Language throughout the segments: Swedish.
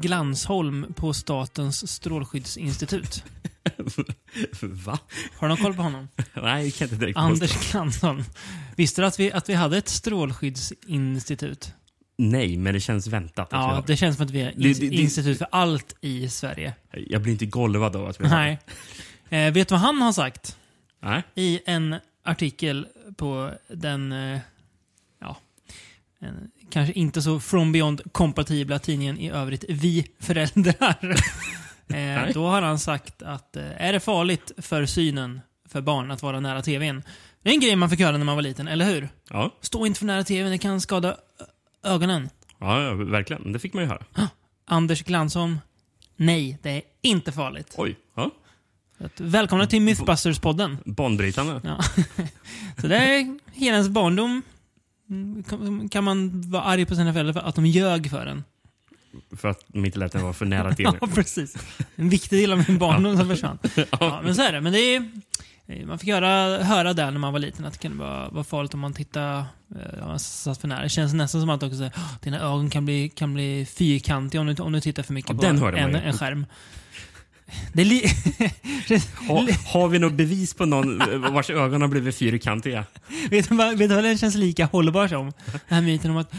Glansholm på Statens strålskyddsinstitut. Va? Har du någon koll på honom? Nej, jag kan inte direkt. Anders Glansholm. Visste du att vi, att vi hade ett strålskyddsinstitut? Nej, men det känns väntat. Ja, det känns som att vi är det- institut för allt i Sverige. Jag blir inte golvad av att vi har Nej. Eh, vet du vad han har sagt? Nej. I en artikel på den, eh, ja, en, kanske inte så from beyond kompatibla tidningen i övrigt, Vi föräldrar. eh, då har han sagt att eh, är det farligt för synen för barn att vara nära tvn? Det är en grej man fick höra när man var liten, eller hur? Ja. Stå inte för nära tvn, det kan skada ögonen. Ja, ja, verkligen. Det fick man ju höra. Anders Glansholm, nej, det är inte farligt. Oj. Ja. Välkomna till Mythbusters-podden. Banbrytande. Ja. Så det är hela ens barndom. Mm, Kan, man vara arg på sina föräldrar för att de ljög för en? För att de inte lät den vara för nära tv. Ja, precis. En viktig del av min barndom som försvann. Ja, men så är det. Men det är, eh, man fick höra, höra där när man var liten att det kunde vara, vara farligt om man tittade eh, om man satt för nära. Det känns nästan som att också säger, "Åh, dina ögon kan bli, kan bli fyrkantiga om du, om du tittar för mycket Ja, på en, en skärm. Det li- Ha, har vi något bevis på någon eh, vars ögon har blivit fyrkantiga? Vet du, vad, vet du vad den känns lika hållbar som? Den här myten om att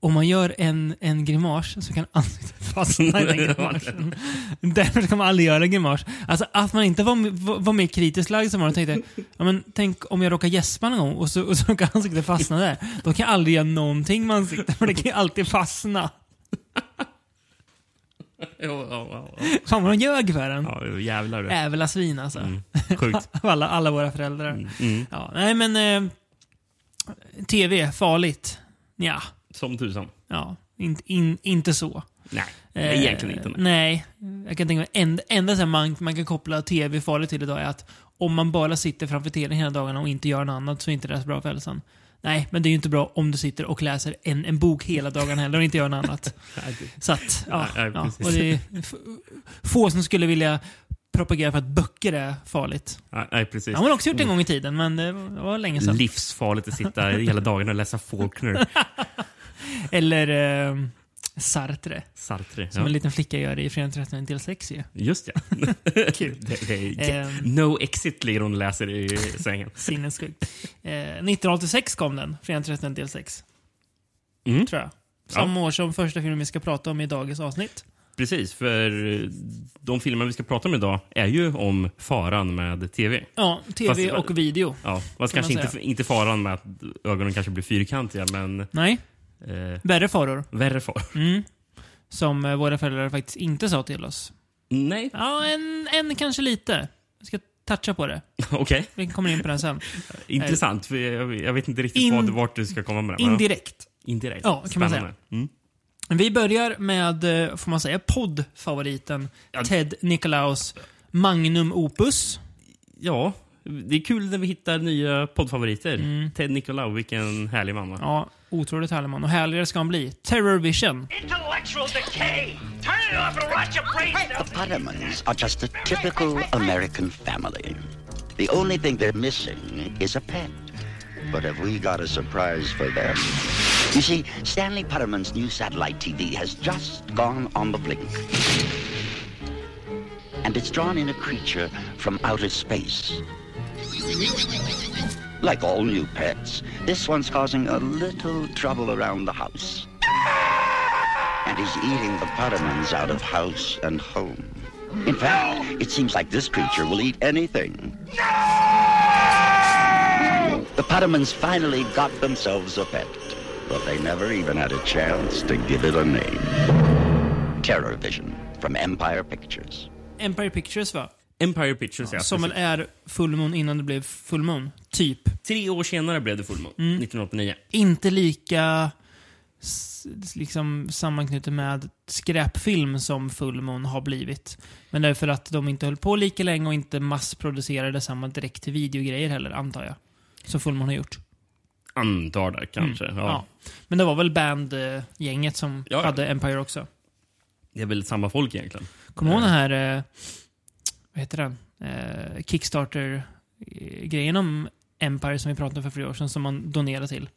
om man gör en, en grimas så kan ansiktet fastna i den grimasen. Därför ska man aldrig göra en grimas. Alltså att man inte var, var, var mer kritiskt lagd som man och tänkte, ja, men tänk om jag råkar gäspa någon gång och så, och så kan ansiktet fastna där. Då kan jag aldrig göra någonting med ansiktet för det kan ju alltid fastna. Jo, ja, ja. Fan vad de ljög för en. ja jävlar. du. Ävla svin alltså. Mm. Sjukt. Alla, alla våra föräldrar. Mm. Ja, nej men... Eh, TV, farligt. Ja. Som tusan. Ja, in, in, inte så. Nej, Eh, egentligen inte. Nej. Nej. Jag kan tänka mig, en, enda så man, man kan koppla tv farligt till idag är att om man bara sitter framför tvn hela dagarna och inte gör något annat så är inte det så bra för hälsan. Nej, men det är ju inte bra om du sitter och läser en, en bok hela dagen heller och inte gör något annat. Så att, ja. Ja. Och det är få som skulle vilja propagera för att böcker är farligt. Nej, precis. Det har man också gjort en gång i tiden, men det var, det var länge sedan. Livsfarligt att sitta hela dagen och läsa Faulkner. Eller eh, Sartre, Sartre. som Ja. en liten flicka gör i Fredag 13 del 6 ju. Just ja. Kul. det, det är, Ehm. no exit ligger hon läser i sängen. Sinnessjukt. Eh, 1986 kom den, Fredag 13 del 6. Mm. Tror jag. Samma år som första filmen vi ska prata om i dagens avsnitt. Precis, för eh, de filmer vi ska prata om idag är ju om faran med tv. Ja, tv Fast- och video. Ja, Kan kanske man inte, inte faran med att ögonen kanske blir fyrkantiga, men Nej, eh, värre faror. värre far. Mm. Som eh, våra föräldrar faktiskt inte sa till oss. Nej, Ja, en, en kanske lite. Jag ska toucha på det. okej. Vi kommer in på den sen. Intressant. för jag, jag vet inte riktigt In- vad, vart du ska komma med det. Indirekt. Indirekt. Ja, kan man Spännande. Mm. Vi börjar med, eh, får man säga, poddfavoriten Ja. Ted Nicolaus Magnum Opus. Ja, det är kul när vi hittar nya poddfavoriter. Ted Nicolau, vilken härlig? Mm. Ja, otroligt härlig man. Och härligare ska han bli. Terror Vision. Intellectual decay! Turn it off and rot your brains The out! Puttermans are just a typical American family. The only thing they're missing is a pet. But have we got a surprise for them? You see, Stanley Putterman's new satellite TV has just gone on the blink. And it's drawn in a creature from outer space. Like all new pets, this one's causing a little trouble around the house. And he's eating the Puttermans out of house and home. In fact, it seems like this creature will eat anything. The Puttermans finally got themselves a pet, but they never even had a chance to give it a name. Terror Vision from Empire Pictures. Empire Pictures va? Empire Pictures, ja. Som väl är fullmån innan det blev fullmån. Typ. Tre år senare blev det fullmåne, Mm. 1989. Inte lika liksom sammanknutet med skräpfilm som fullmån har blivit. Men det är för att de inte höll på lika länge och inte massproducerade samma direkt till videogrejer heller, antar jag. Som fullmån har gjort. Antar det kanske. Ja. Mm. Ja. Men det var väl bandgänget som Ja, ja. hade Empire också. Det är väl samma folk egentligen. Kommer du ihåg den här, eh, vad heter den? Eh, Kickstarter-grejen om Empire som vi pratade om för flera år sedan som man donerade till.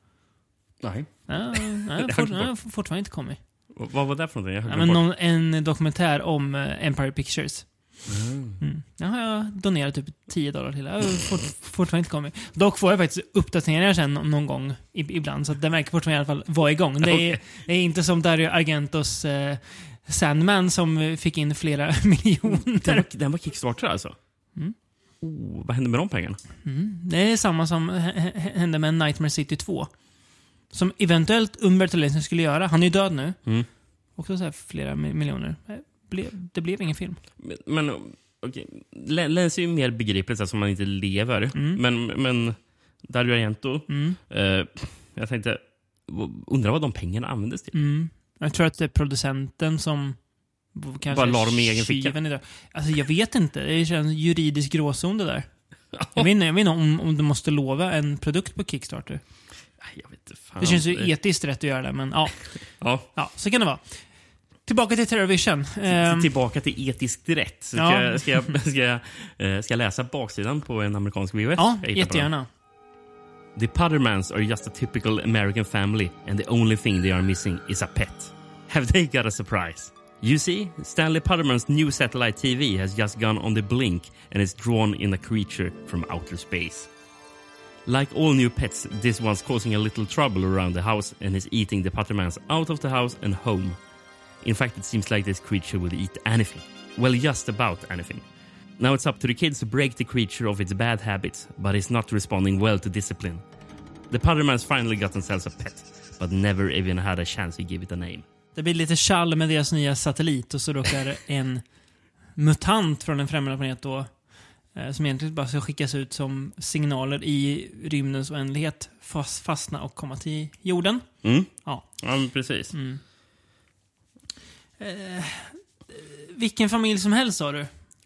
Nej. Ja, nej, fort, nej, fortfarande inte kommit. Vad vad var det för någonting? Jag Ja, men någon, en dokumentär om eh, Empire Pictures. Mm. Den har jag donerat typ 10 dollar till. Jag fort, fortfarande inte kommit. Dock får jag faktiskt uppdateringar sen någon gång ibland, så att den verkar fortfarande i alla fall vara igång. Det är, det är inte som Dario Argentos eh, Sandman som fick in flera Den miljoner. var, den var Kickstarter alltså? Mm. Oh, vad hände med de pengarna? Det är samma som hände med Nightmare City 2. Som eventuellt Umberto Lenzi skulle göra. Han är ju död nu. Mm. Också så flera mi- miljoner. Eh, Det blev ingen film. Men, men okej, Lä- Läns är ju mer begripligt eftersom man inte lever. Men, men Dario Argento, Mm. eh, jag tänkte, undrar vad de pengarna användes till? Mm. Jag tror att det är producenten som kanske Bara la är dem i egen ficka. Alltså jag vet inte. Det känns juridisk gråzon det där. Jag vet inte, om, om du måste lova en produkt på Kickstarter. Jag vet inte, fan. Det känns ju etiskt rätt att göra det, men ja. Ja, ja så kan det vara. Tillbaka till Terrorvision. Ehm, Tillbaka till etiskt rätt. Så Ja. ska, jag- ska, jag, ska, jag, eh, ska jag läsa baksidan på en amerikansk VHS? ja, jättegärna. The Puttermans are just a typical American family, and the only thing they are missing is a pet. Have they got a surprise? You see, Stanley Putterman's new satellite TV has just gone on the blink and is drawn in a creature from outer space. Like all new pets, this one's causing a little trouble around the house and is eating the Puttermans out of the house and home. In fact, it seems like this creature will eat anything. Well, just about anything. Now it's up to the kids to break the creature of its bad habits, but it's not responding well to discipline. The Puttermans finally got themselves a pet, but never even had a chance to give it a name. Det blir lite tjall med deras nya satellit och så råkar en mutant från en främmande planet då, eh, som egentligen bara ska skickas ut som signaler i rymdens oändlighet, fast, fastna och komma till jorden. Mm. Ja. Ja, precis. Vilken familj som helst sa du?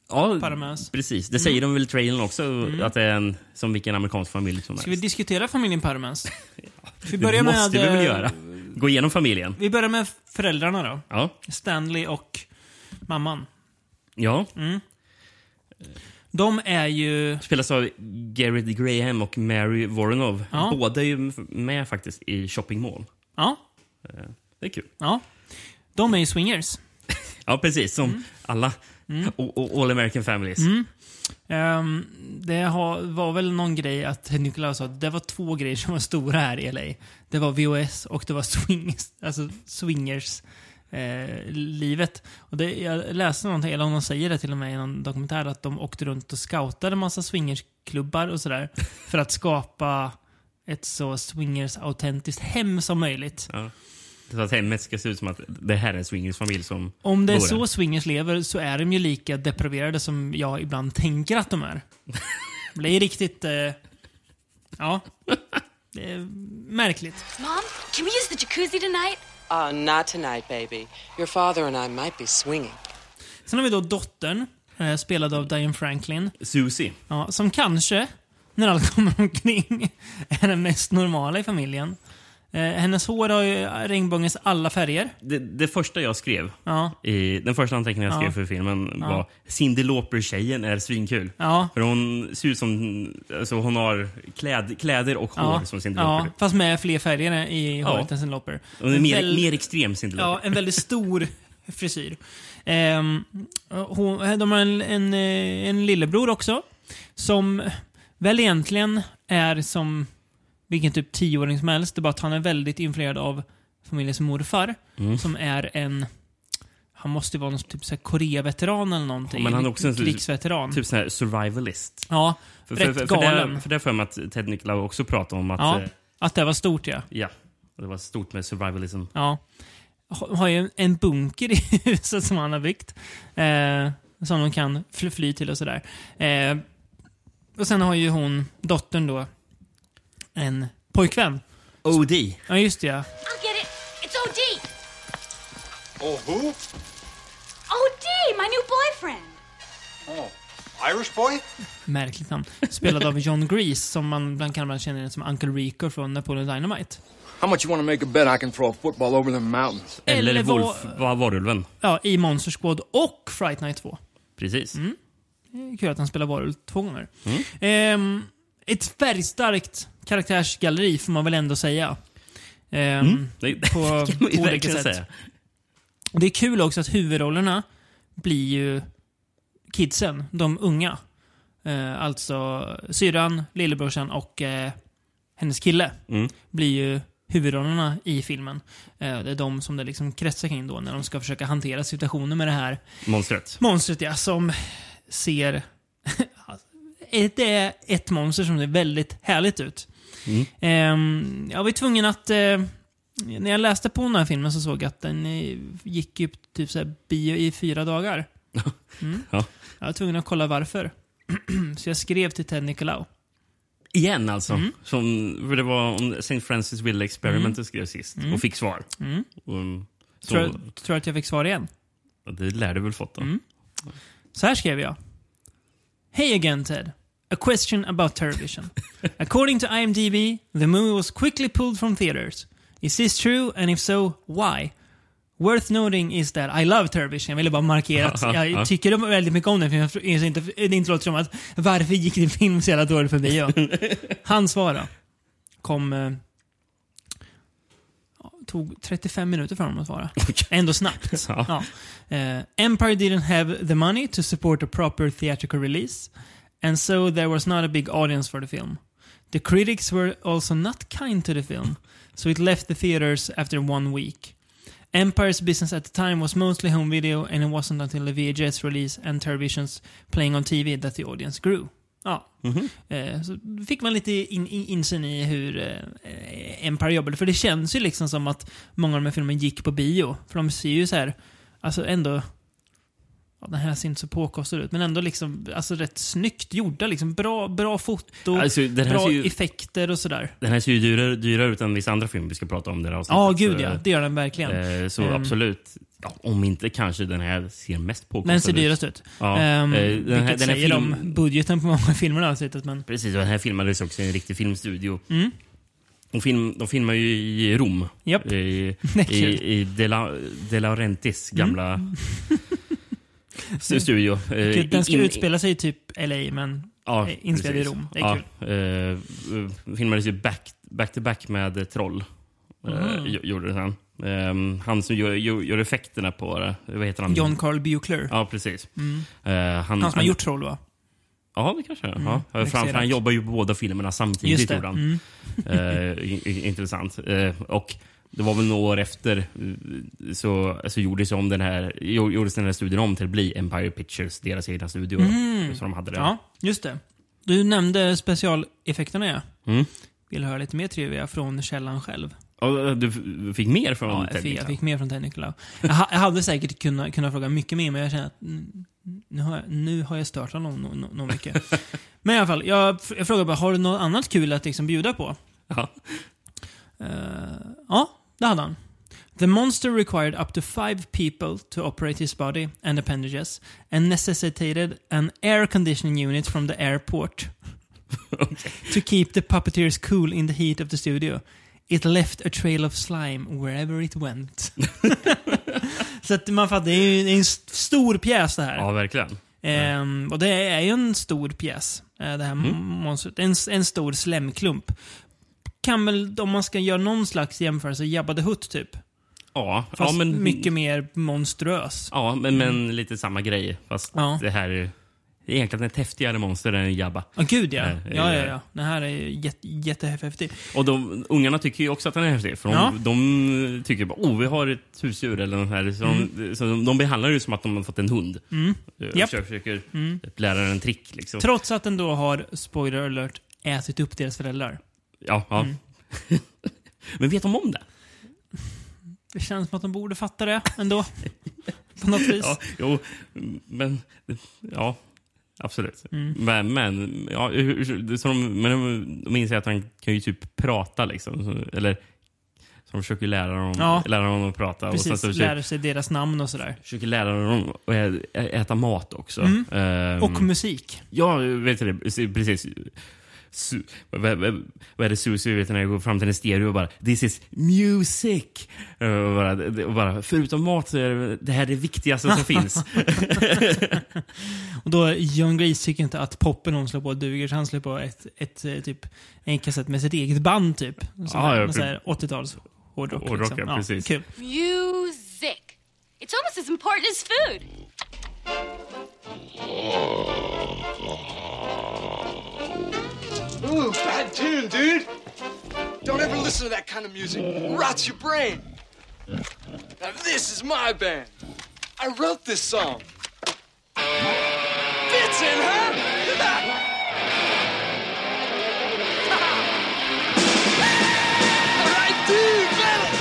Ja, Paramount. precis. Det säger de väl i trailern också, att det är en, som vilken amerikansk familj som Ska vi helst. diskutera familjen Paramount? Vi Det börjar med... måste vi väl eh, göra? Gå igenom familjen. Vi börjar med föräldrarna då. Ja. Stanley och mamman. ja. De är ju... Spelas av Garrett Graham och Mary Voronov. Ja. Båda är ju med faktiskt i Shopping Mall. Ja, Det är kul. ja. De är ju swingers. Ja, precis. Som Mm. alla o- All American Families. Ehm, det har, var väl någon grej att Nikolaus sa att det var två grejer som var stora här i LA. Det var VOS och det var swingers, alltså swingers eh, livet. Och det, jag läste någonting, eller de säger det till och med i någon dokumentär, att de åkte runt och scoutade massa swingersklubbar och sådär. för att skapa ett så swingers-autentiskt hem som möjligt. Ja. Så att hemmet ska se ut som att det här är en swingersfamilj som Om det är så swingers lever så är de ju lika depraverade som jag ibland tänker att de är. Det blir riktigt... Eh, ja. Det är märkligt. Mom, can we use the jacuzzi tonight? Uh, not tonight, baby. Your father and I might be swinging. Sen har vi då dottern, eh, spelad av Diane Franklin, Susie. ja, som kanske, när allt kommer omkring, är den mest normala i familjen. Eh, hennes hår har ju regnbågens alla färger. Det, det första jag skrev, Ja, i, den första anteckningen jag skrev Ja. för filmen Ja. var Cyndi Lauper-tjejen är svinkul. ja. För hon ser ut som... Alltså hon har kläd, kläder och hår Ja, som Cyndi ja, Lauper. fast med fler färger i Ja. håret än sin Loper. Hon är mer, Väl- mer extrem Cyndi Ja, Lauper. en väldigt stor frisyr. Ehm, hon, de har en, en, eh, en lillebror också. Som väl egentligen är som vilken typ tioåring som helst. Det är bara att han är väldigt influerad av familjens morfar. Mm. Som är en... Han måste ju vara någon typ så Korea-veteran eller någonting. Men han är också en krigsveteran. Typ sån här survivalist. ja, För, rätt för, för, galen. för det har jag för mig att Ted Nicolau också pratade om att... ja, eh, att det var stort ja. ja. Det var stort med survivalism. Ja. Ha- Har ju en bunker i huset som han har byggt. Eh, som de kan fly, fly till och sådär. Eh, och sen har ju hon, dottern då, en pojkvän. OD. Ja, just det ja. I'll get it. It's OD. Oh, who? OD, my new boyfriend. Oh, Irish boy? Märkligt namn. Spelad av John Grease, som man bland kan man känna igen som Uncle Rico från Napoleon Dynamite. How much you want to make a bet I can throw a football over them mountains? Eller, Eller vad- Wolf var varulven. Ja, i Monster Squad och Fright Night 2. Precis. Mm. Kul att han spelar varulv två gånger. Mm. Ehm, ett färgstarkt karaktärsgalleri får man väl ändå säga. Ehm, Det På kan man ju olika sätt. säga. Det är kul också att huvudrollerna blir ju kidsen, de unga. Eh, alltså syrran, lillebrorsan och eh, hennes kille Mm. blir ju huvudrollerna i filmen. Eh, det är de som det liksom kretsar kring då när de ska försöka hantera situationen med det här Monstret. monstret ja, som ser... det är ett monster som ser väldigt härligt ut. Mm. Ehm, jag var tvungen att... Eh, när jag läste på den här filmen så såg jag att den eh, gick ju typ så bio i fyra dagar. Mm. Ja. Jag var tvungen att kolla varför. så jag skrev till Ted Nicolau. Igen alltså. Mm. Som, det var om St. Francis Ville Experiment jag skrev sist och fick svar. Mm. Och, så, Tror, jag- tror att jag fick svar igen. Det lär du väl fått då? Mm. Så här skrev jag. Hey again Ted. A question about television. According to IMDb, the movie was quickly pulled from theaters. Is this true? And if so, why? Worth noting is that I love television. Jag ville bara markera att jag tycker de väldigt mycket om den. Inser inte, det inte låter som att varför gick din film så jävla dåligt för bio? Han svarade. Kom... Eh, tog 35 minuter för honom att svara. Ändå snabbt. Ja. Eh, Empire didn't have the money to support a proper theatrical release, and so there was not a big audience for the film. The critics were also not kind to the film, so it left the theaters after one week. Empire's business at the time was mostly home video, and it wasn't until the VHS release and televisions playing on TV that the audience grew. Ja. Eh, så fick man lite in, in, insyn i hur eh, Empire jobbade. För det känns ju liksom som att många av de här filmerna gick på bio. För de ser ju så här, alltså ändå... Ja, den här ser inte så påkostad ut, men ändå liksom, alltså rätt snyggt gjorda. Liksom, bra, bra foto, Alltså, den bra ju- effekter och sådär. Den här ser ju dyrare, dyrare ut än vissa andra filmer vi ska prata om i det här. Ja, gud Så, ja. Det gör den verkligen. eh, Så Ehm. absolut. Ja, om inte kanske den här ser mest påkostad den ser ut. dyrast ut. Ja, eh, den vilket här- den här säger film- om budgeten på många filmer här avsnittet, men... Precis, och den här filmades också i en riktig filmstudio. Mm. De, film, de filmar ju i Rom. Japp. I, i, i De, La, De Laurentis gamla stu- studio. Eh, Kul, Den ska in- utspela sig i typ LA, men Ja, eh, inspelad i. Rom. Det är ja, kul. Eh, filmades ju back, back to back med eh, Troll. Eh, gj- gjorde det sen. Eh, han som gör, gör, gör effekterna på det. Vad heter han? John Carl Buechler. Ja, precis. Mm. Eh, han, Han som har gjort Troll, va? Ja, det kanske. Mm, ja. Framför, han jobbar ju på båda filmerna samtidigt. Just det. gjorde han. Mm. Eh, i- intressant. Eh, och det var väl några år efter så, så gjordes, om den här, gjo- gjordes den här studien om till att bli Empire Pictures, deras egna studio. Mm. Så de hade det. Ja, just det. Du nämnde specialeffekterna, ja. Mm. Vill höra lite mer trivia från källan själv? Och du fick mer från Ja, jag Ted fick, jag fick mer från Ted Nicolau. Jag, jag hade säkert kunnat, kunnat fråga mycket mer, men jag känner att nu har jag, nu har jag stört honom nog no, no, mycket. men i alla fall, jag, jag frågar bara, har du något annat kul att liksom bjuda på? Ja. Eh, ja, det hade han. The monster required up to five people to operate his body and appendages and necessitated an air conditioning unit from the airport to keep the puppeteers cool in the heat of the studio. It left a trail of slime wherever it went. Så att man fattar, det är ju en st- stor pjäs det här. ja, verkligen. Ehm, och det är ju en stor pjäs, eh, det här Mm. monstret. En, en stor slemklump. Kan väl, om man ska göra någon slags jämförelse, Jabba the Hutt typ. Ja, Fast ja, men, mycket mer monströs. Ja, men, men lite samma grej. Fast Ja. det här är egentligen ett häftigare monster än Jabba. Ja, gud ja. Nej, Ja, ja, eh, ja. Den här är jätte, jättehäftig. Och de, ungarna tycker ju också att den är häftig. För de, Ja. de tycker bara oh vi har ett husdjur eller något här. Så, de, så de, de behandlar det som att de har fått en hund. Mm. Eh, Japp. Försöker, försöker lära den en trick. Liksom. Trots att den då har, spoiler alert, ätit upp deras föräldrar. Ja, ja. Mm. Men vet de om det? Det känns som att de borde fatta det ändå. På något vis. Ja, jo, men... Ja, absolut. Mm. Men, men, ja, så de, men de, de inser att han kan ju typ prata liksom. Eller så de försöker lära dem, Ja. lära dem att prata. och sen Precis, så lära sig deras namn och sådär. försöker lära dem att äta mat också. Mm. Ehm, Och musik. Ja, vet du det? Precis. Su, vad, vad, vad är det Susie vet när jag går fram till en stereo och bara “This is music”. Och bara, och bara, förutom mat så är det, det här det viktigaste som finns. Och då, John Grease tycker inte att poppen hon slår på duger, så han slår på ett, ett, eh, typ, en kassett med sitt eget band typ. Som Ja, är ja, någon sån här 80-tals hårdrock. Hårdrock, liksom. ja, precis. Kul. Music. It's almost as important as food. Ooh, bad tune, dude. Don't ever listen to that kind of music. It rots your brain. Now this is my band. I wrote this song. Huh? Right, dude, metal.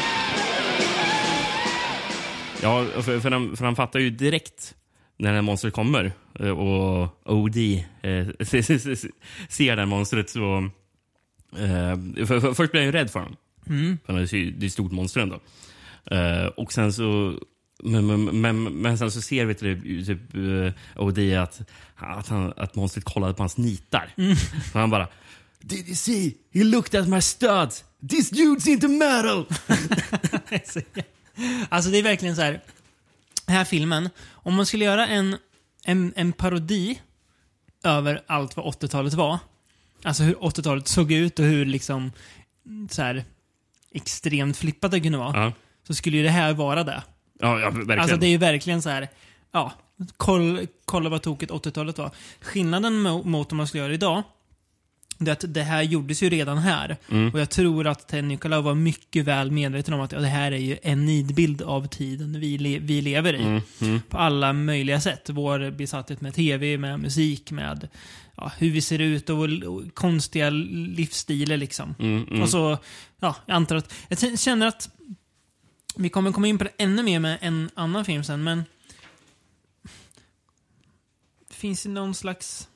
Ja, för, för, han, för han fattar ju direkt när det här monstret kommer eh, och OD eh, ser det här monstret så... Eh, för, för, först blir han ju rädd för honom. Ju- det är ett stort monster ändå. Och sen så... Men, men, men, men sen så ser vi typ, OD att, att, han, att monstret kollade på hans nitar. Och han bara... Did you see? He looked at my studs. This dude's into metal! Alltså det är verkligen så här. Den här filmen, om man skulle göra en, en, en parodi över allt vad 80-talet var. Alltså hur 80-talet såg ut och hur liksom så här extremt flippat det kunde vara. Ja, Så skulle ju det här vara det. ja, ja verkligen. Alltså det är ju verkligen så här, ja, koll, kolla vad tokigt 80-talet var. Skillnaden mo- mot om man skulle göra det idag, det att det här gjordes ju redan här. Och jag tror att Ted Nicolau var mycket väl medveten om att ja, det här är ju en nidbild av tiden vi, le vi lever i. På alla möjliga sätt. Vår besatthet med tv, med musik, med ja, hur vi ser ut och, och konstiga livsstilar liksom. Och så, ja, jag antar att, jag känner att vi kommer komma in på det ännu mer med en annan film sen, men... Det finns ju någon slags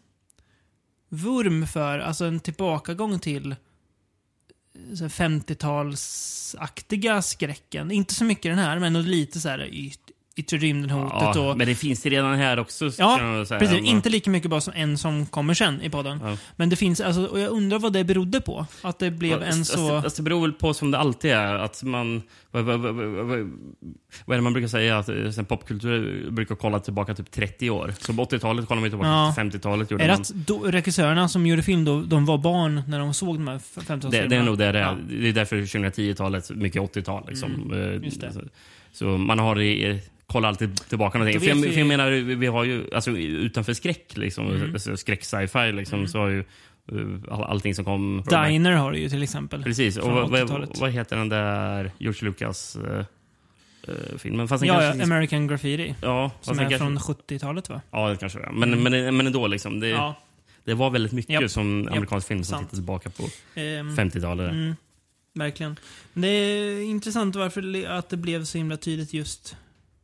vurm för, alltså en tillbakagång till eh, 50-talsaktiga skräcken. Inte så mycket den här, men lite så här yt, yttre rymden-hotet Ja, och... men det finns det redan här också. Ja, precis. Inte lika mycket bara som en som kommer sen i podden. Ja. Men det finns, alltså, och jag undrar vad det berodde på. Att det blev en Alltså, så... alltså, det beror väl på som det alltid är. Att man, vad, vad, vad, vad, är det man brukar säga? Att eh, sen popkultur brukar kolla tillbaka typ 30 år. Så på 80-talet kollar man tillbaka Ja. till 50-talet. Gjorde Är det man. att då, regissörerna som gjorde film då, de var barn när de såg de här 15 Det, det är nog det det är. Ja. Det är därför 2010-talet mycket 80-tal. Liksom. Eh, Mm, just det. Så, så man har det, kollar alltid tillbaka någonting. För jag, för jag menar, vi har ju, alltså utanför skräck, liksom, Mm. alltså, skräck-sci-fi, liksom, så har ju uh, all, allting som kom... Diner har du ju till exempel. Precis. Och vad, vad, 80-talet. vad heter den där George Lucas uh, filmen? Fast Ja, kanske- American Graffiti. ja, Som är kanske, från 70-talet va? Ja, det kanske det är. Men, men, men ändå, liksom, det, Ja. det var väldigt mycket Japp. som amerikansk film som tittar tillbaka på Ehm, 50-talet. mm, verkligen. Det är intressant varför att det blev så himla tydligt just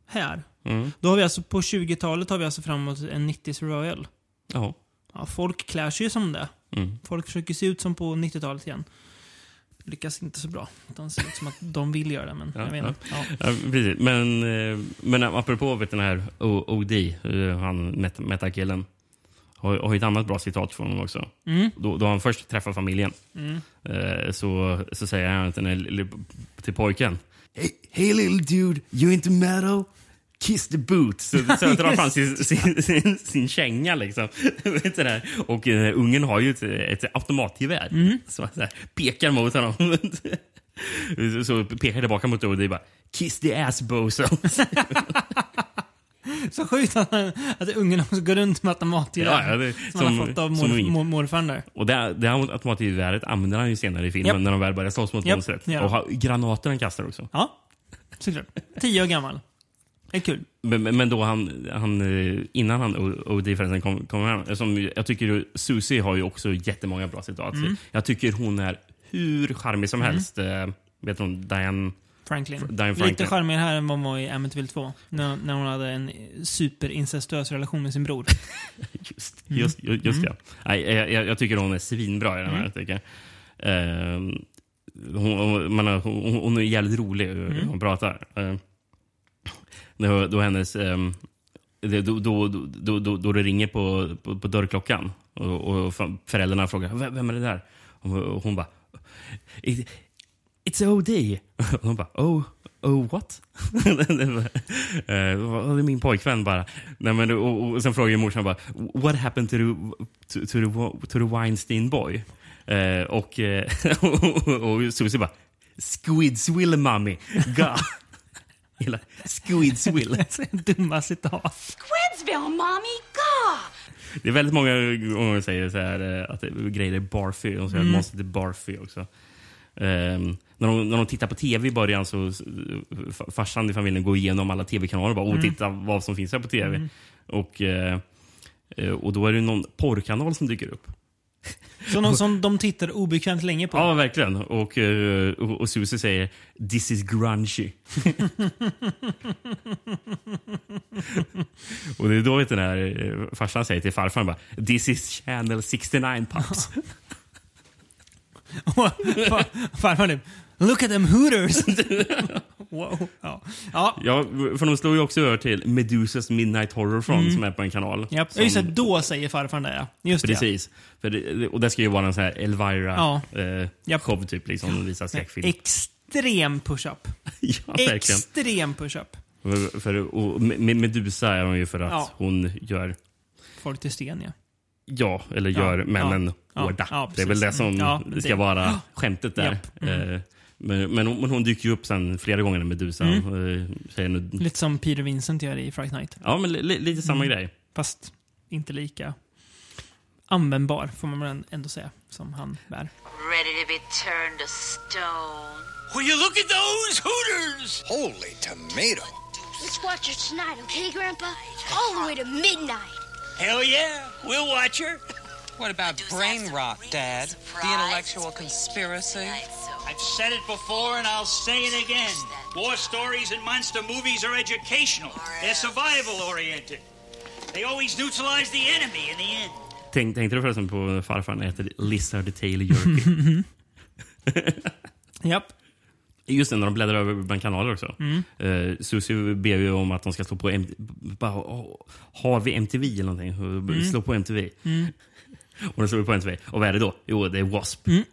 här. Mm. Då har vi alltså, på 20-talet har vi alltså framåt en 90s Royal. Ja. Ja, folk klär sig ju som det. Mm. Folk försöker se ut som på 90-talet igen. Lyckas inte så bra. De ser ut som att de vill göra det, men Ja, jag vet inte. Ja. Ja, precis. Men, eh, men apropå vet, den här OD, eh, han met- metakillen, har, har ett annat bra citat från honom också. Mm. Då, då han först träffar familjen Mm. eh, så, så säger han till, till pojken Hey, hey little dude, you into metal? Kiss the boot. Så, så drar fram sin, sin, sin, sin känga liksom. Och eh, ungen har ju ett, ett automatgevär. Mm. Så så här, pekar mot honom. så, pekar tillbaka mot Odie och bara Kiss the ass bozo. Så sjukt att, att ungen också går runt med automatgevär. Ja, ja, det- som, han som- har fått av som mor, mor, morfarn där. och det, det här automatgeväret använder han ju senare i filmen Japp. när de väl börjar slåss mot Japp, monstret. ja. Och har, granater han kastar också. Ja, såklart. Tio år gammal. Det är kul. Men, men- men då han, han, eh, innan han O- OD förresten kom, kom hem, som jag tycker ju- Susie har ju också jättemånga bra citat. Mm. Jag tycker hon är hur charmig som helst. Eh, vet hon, Diane... Franklin. Diane Lite Franklin. charmigare här än vad hon var i Amityville 2. När, när hon hade en superincestuös relation med sin bror. Just, just, just, just ja. Nej, jag, jag, jag tycker hon är svinbra i den här. Mm. Tycker jag. Ehm, hon, man, hon, hon är jävligt rolig hur Mm. hon pratar. Uh, då, då hennes... det- då, då, då, då, då, det ringer på, på, på dörrklockan och, och föräldrarna frågar vem, är det där? Och hon, bara It's OD. Och hon bara oh, oh what? Eh, det är min pojkvän bara. Nej, men, och, och sen frågar ju morsan bara What happened to the, to, to the, to the Weinstein boy? Eh, och, eh, och, och Susie bara Squidswill mommy. God. Hela Squidsville. Dumma citat. Squidsville, mommy, God! Det är väldigt många gånger de säger så här, eh, att grejer är barfy. De säger Mm. att monstret är barfy också. Ehm, när, de, när de tittar på tv i början så farsan i familjen går igenom alla tv-kanaler och bara Mm. titta vad som finns här på tv. Och, eh, eh, och då är det någon porrkanal som dyker upp. Så någon som de tittar obekvämt länge på. Ja, verkligen. Och, eh, och, och Susie säger “This is grungy”. och det är då vet den här farsan säger till farfar bara “This is channel 69 pups”. Farfar typ, look at them hooters! wow. Ja. Ja. ja, för de slår ju också över till Medusas Midnight Horror Front som är på en kanal. Japp. Som- Just det, då säger farfar det ja. Just det. Precis. För det, och det ska ju vara en sån här Elvira Ja. eh, typ, liksom, visa ja. skräckfilm. Extrem push-up. ja, verkligen. Extrem push-up. För, för, Medusa är hon ju för att Ja. hon gör Folk till sten ja. Ja, eller Ja, gör männen ja, hårda. ja, det är väl det som ja, ska det- vara skämtet där. Mm. Eh, Men, men, hon, men hon dyker ju upp sen flera gånger, Medusa. Mm. Eh, säger nu, Lite som Peter Vincent gör i Fright Night. ja, men li, li- lite samma Mm. grej. Fast inte lika användbar, får man ändå säga, som han bär. Ready to be turned to stone. Will you look at those hooters? Holy tomato. Let's watch her tonight, okay, Grandpa? All the way to midnight. Hell yeah, we'll watch her. What about brain rot, Dad? The intellectual conspiracy? I've said it before and I'll say it again. War stories and monster movies are educational. They're survival oriented. They always neutralize the enemy in the end. Tänk, tänkte du förresten på farfar när han äter Lizard Tail Jerky? Japp. Just det, när de bläddrar över bland kanaler också. Mm. Eh, Susie ber ju om att de ska slå på M- bara, oh, Har vi MTV eller någonting? Mm. Slå på MTV. Och då slår vi på MTV. Och vad är det då? Jo, det är W.A.S.P. Mm.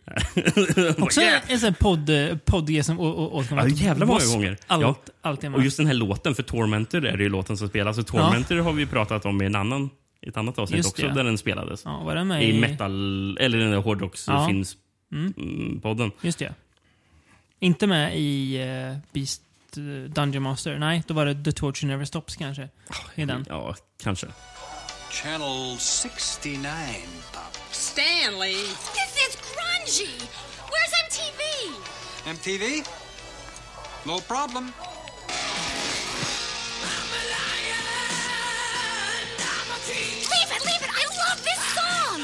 Också Yeah. en sån podd, podd som återkommer. Ja, jävla många gånger. Allt, Ja. allt. Och just den här låten, för Tormentor är det ju låten som spelas. Och Tormentor har vi pratat om i en annan, i ett annat avsnitt Just också, det. där den spelades. ja, var den med I metal, eller den där hårdrocksfilmspodden. Just det. Inte med i uh, Beast eh, Dungeon Master. Nej, då var det The Torture Never Stops kanske. I den. Ja, kanske. Channel 69, Pop. Stanley! This is grungy. Where's MTV? MTV? No problem. Leave it, leave it. I love this song.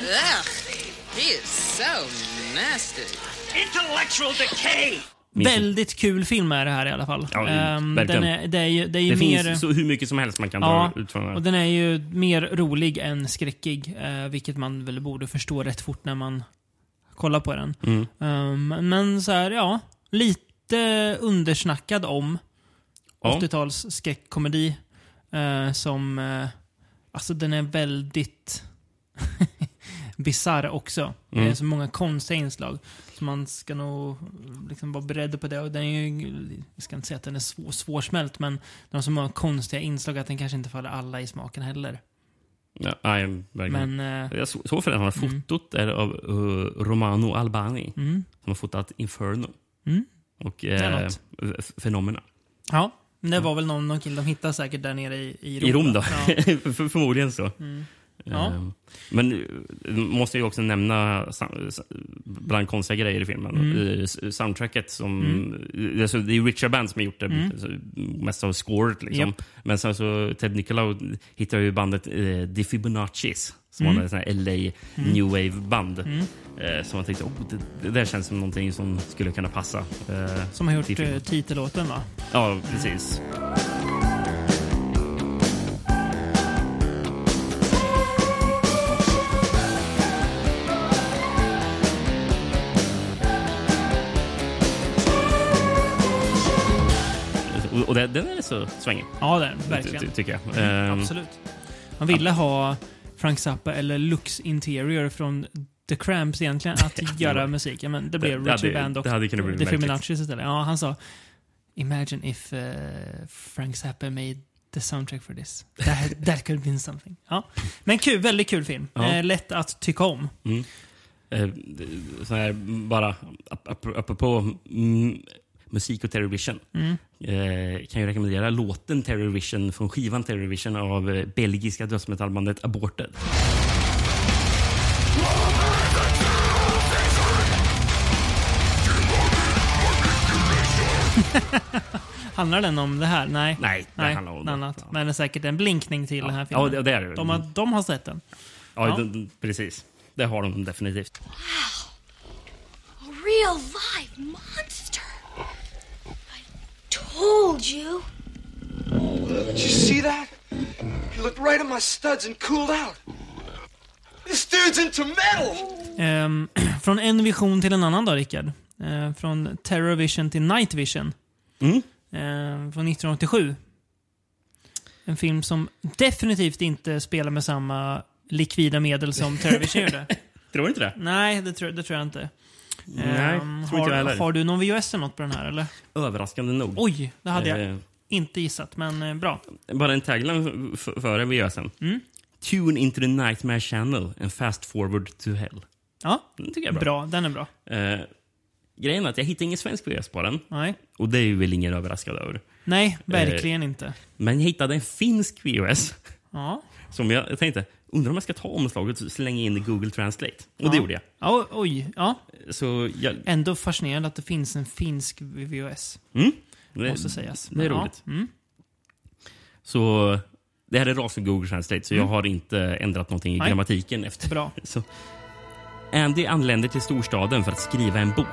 Ugh! He is so nasty. Intellectual decay! Väldigt kul film är det här i alla fall. Ja, Ehm, den är, det är ju, det är ju Det mer... finns så hur mycket som helst man kan Ja, dra ut från det. och den är ju mer rolig än skräckig. Eh, vilket man väl borde förstå rätt fort när man kollar på den. Mm. Ehm, men så här, ja. Lite undersnackad om Ja. 80-tals skräckkomedi. Eh, som... Eh, alltså den är väldigt bisarr också. Det Mm. är så många konstiga inslag. Man ska nog liksom vara beredd på det. Och den är ju, jag ska inte säga att den är svår, svårsmält, men den har så många konstiga inslag att den kanske inte faller alla i smaken heller. Ja, nej, verkligen. Men... Eh, Jag så- såg förresten att fotot är av uh, Romano Albani mm, som har fotat Inferno. Mm. Och eh, Fenomena. ja, det var väl någon, någon kille de hittade säkert där nere i, i Rom. I Rom då. Ja. För, förmodligen så. Ja. Eh, Men eh, måste jag också nämna bland konstiga grejer i filmen. Mm. Soundtracket som... Alltså, det är Richard Band som har gjort det, Mm. alltså, mest av scoret. Liksom. Japp. Men sen så Ted Nicolau hittar ju bandet eh, The Fibonaccis som Mm. var här LA New Wave-band. Eh, som man tänkte, oh, det, det där känns som någonting som skulle kunna passa. Eh, Som har gjort eh, titellåten va? Ja, precis. Och, och det, den är så svängig, Ja, det den. ty, verkligen. ty, tycker jag. Ehm, Absolut. Man ville ha Frank Zappa eller Lux Interior från The Cramps egentligen att göra musik. Ja, Men det blev det hade- Band och The märkligt. Fibonaccis istället. Ja, han sa Imagine if uh, Frank Zappa made the soundtrack for this. That, that could have been something. Ja. Men kul, väldigt kul film. Ja. Eh, lätt att tycka om. Eh, så här, bara ap- ap- apropå mm, musik och Terrorvision. Mm. Eh, kan ju rekommendera låten Terrorvision från skivan Terrorvision av eh, belgiska dödsmetallbandet Aborted. Handlar den om det här? Nej. Nej, det Nej, handlar om något annat. Men det är säkert en blinkning till den här filmen. Ja, det, det är det. De, har, de har sett den. Ja, Ja. den- precis. Det har de definitivt. A real live monster. Told you. Did you see that? He looked right at my studs and cooled out. This dude's into metal! Ehm, från en vision till en annan då, Rickard. Ehm, från Terror Vision till Night Vision. Mm. Ehm, från 1987. En film som definitivt inte spelar med samma likvida medel som Terror Vision gjorde. Tror du inte det? Nej, det tror, det tror jag inte. Nej, Ehm, tror inte jag har, heller. har du någon VHS eller något på den här eller? Överraskande nog. Oj, det hade jag Eh, inte gissat, men eh, bra. Bara en tagline före vi gör sen. Mm. Tune into the nightmare channel and fast forward to hell. Ja, Den tycker jag är bra. bra. Den är bra. Eh, grejen är att jag hittade ingen svensk VHS på den. Nej, Och det är ju väl ingen överraskad över. Nej verkligen inte. Men jag hittade en finsk VHS. Ja. Som jag, jag tänkte, undrar om jag ska ta omslaget och slänga in i Google Translate. Och det Ja. gjorde jag. Ja, oj, ja. Så jag, Ändå fascinerande att det finns en finsk VHS. mm, det, Måste sägas. Det är Men ja, roligt. mm. Så det här är rakt från Google Translate, så jag Mm. har inte ändrat någonting i Nej. grammatiken efter. Bra. Så. Andy anländer till storstaden för att skriva en bok.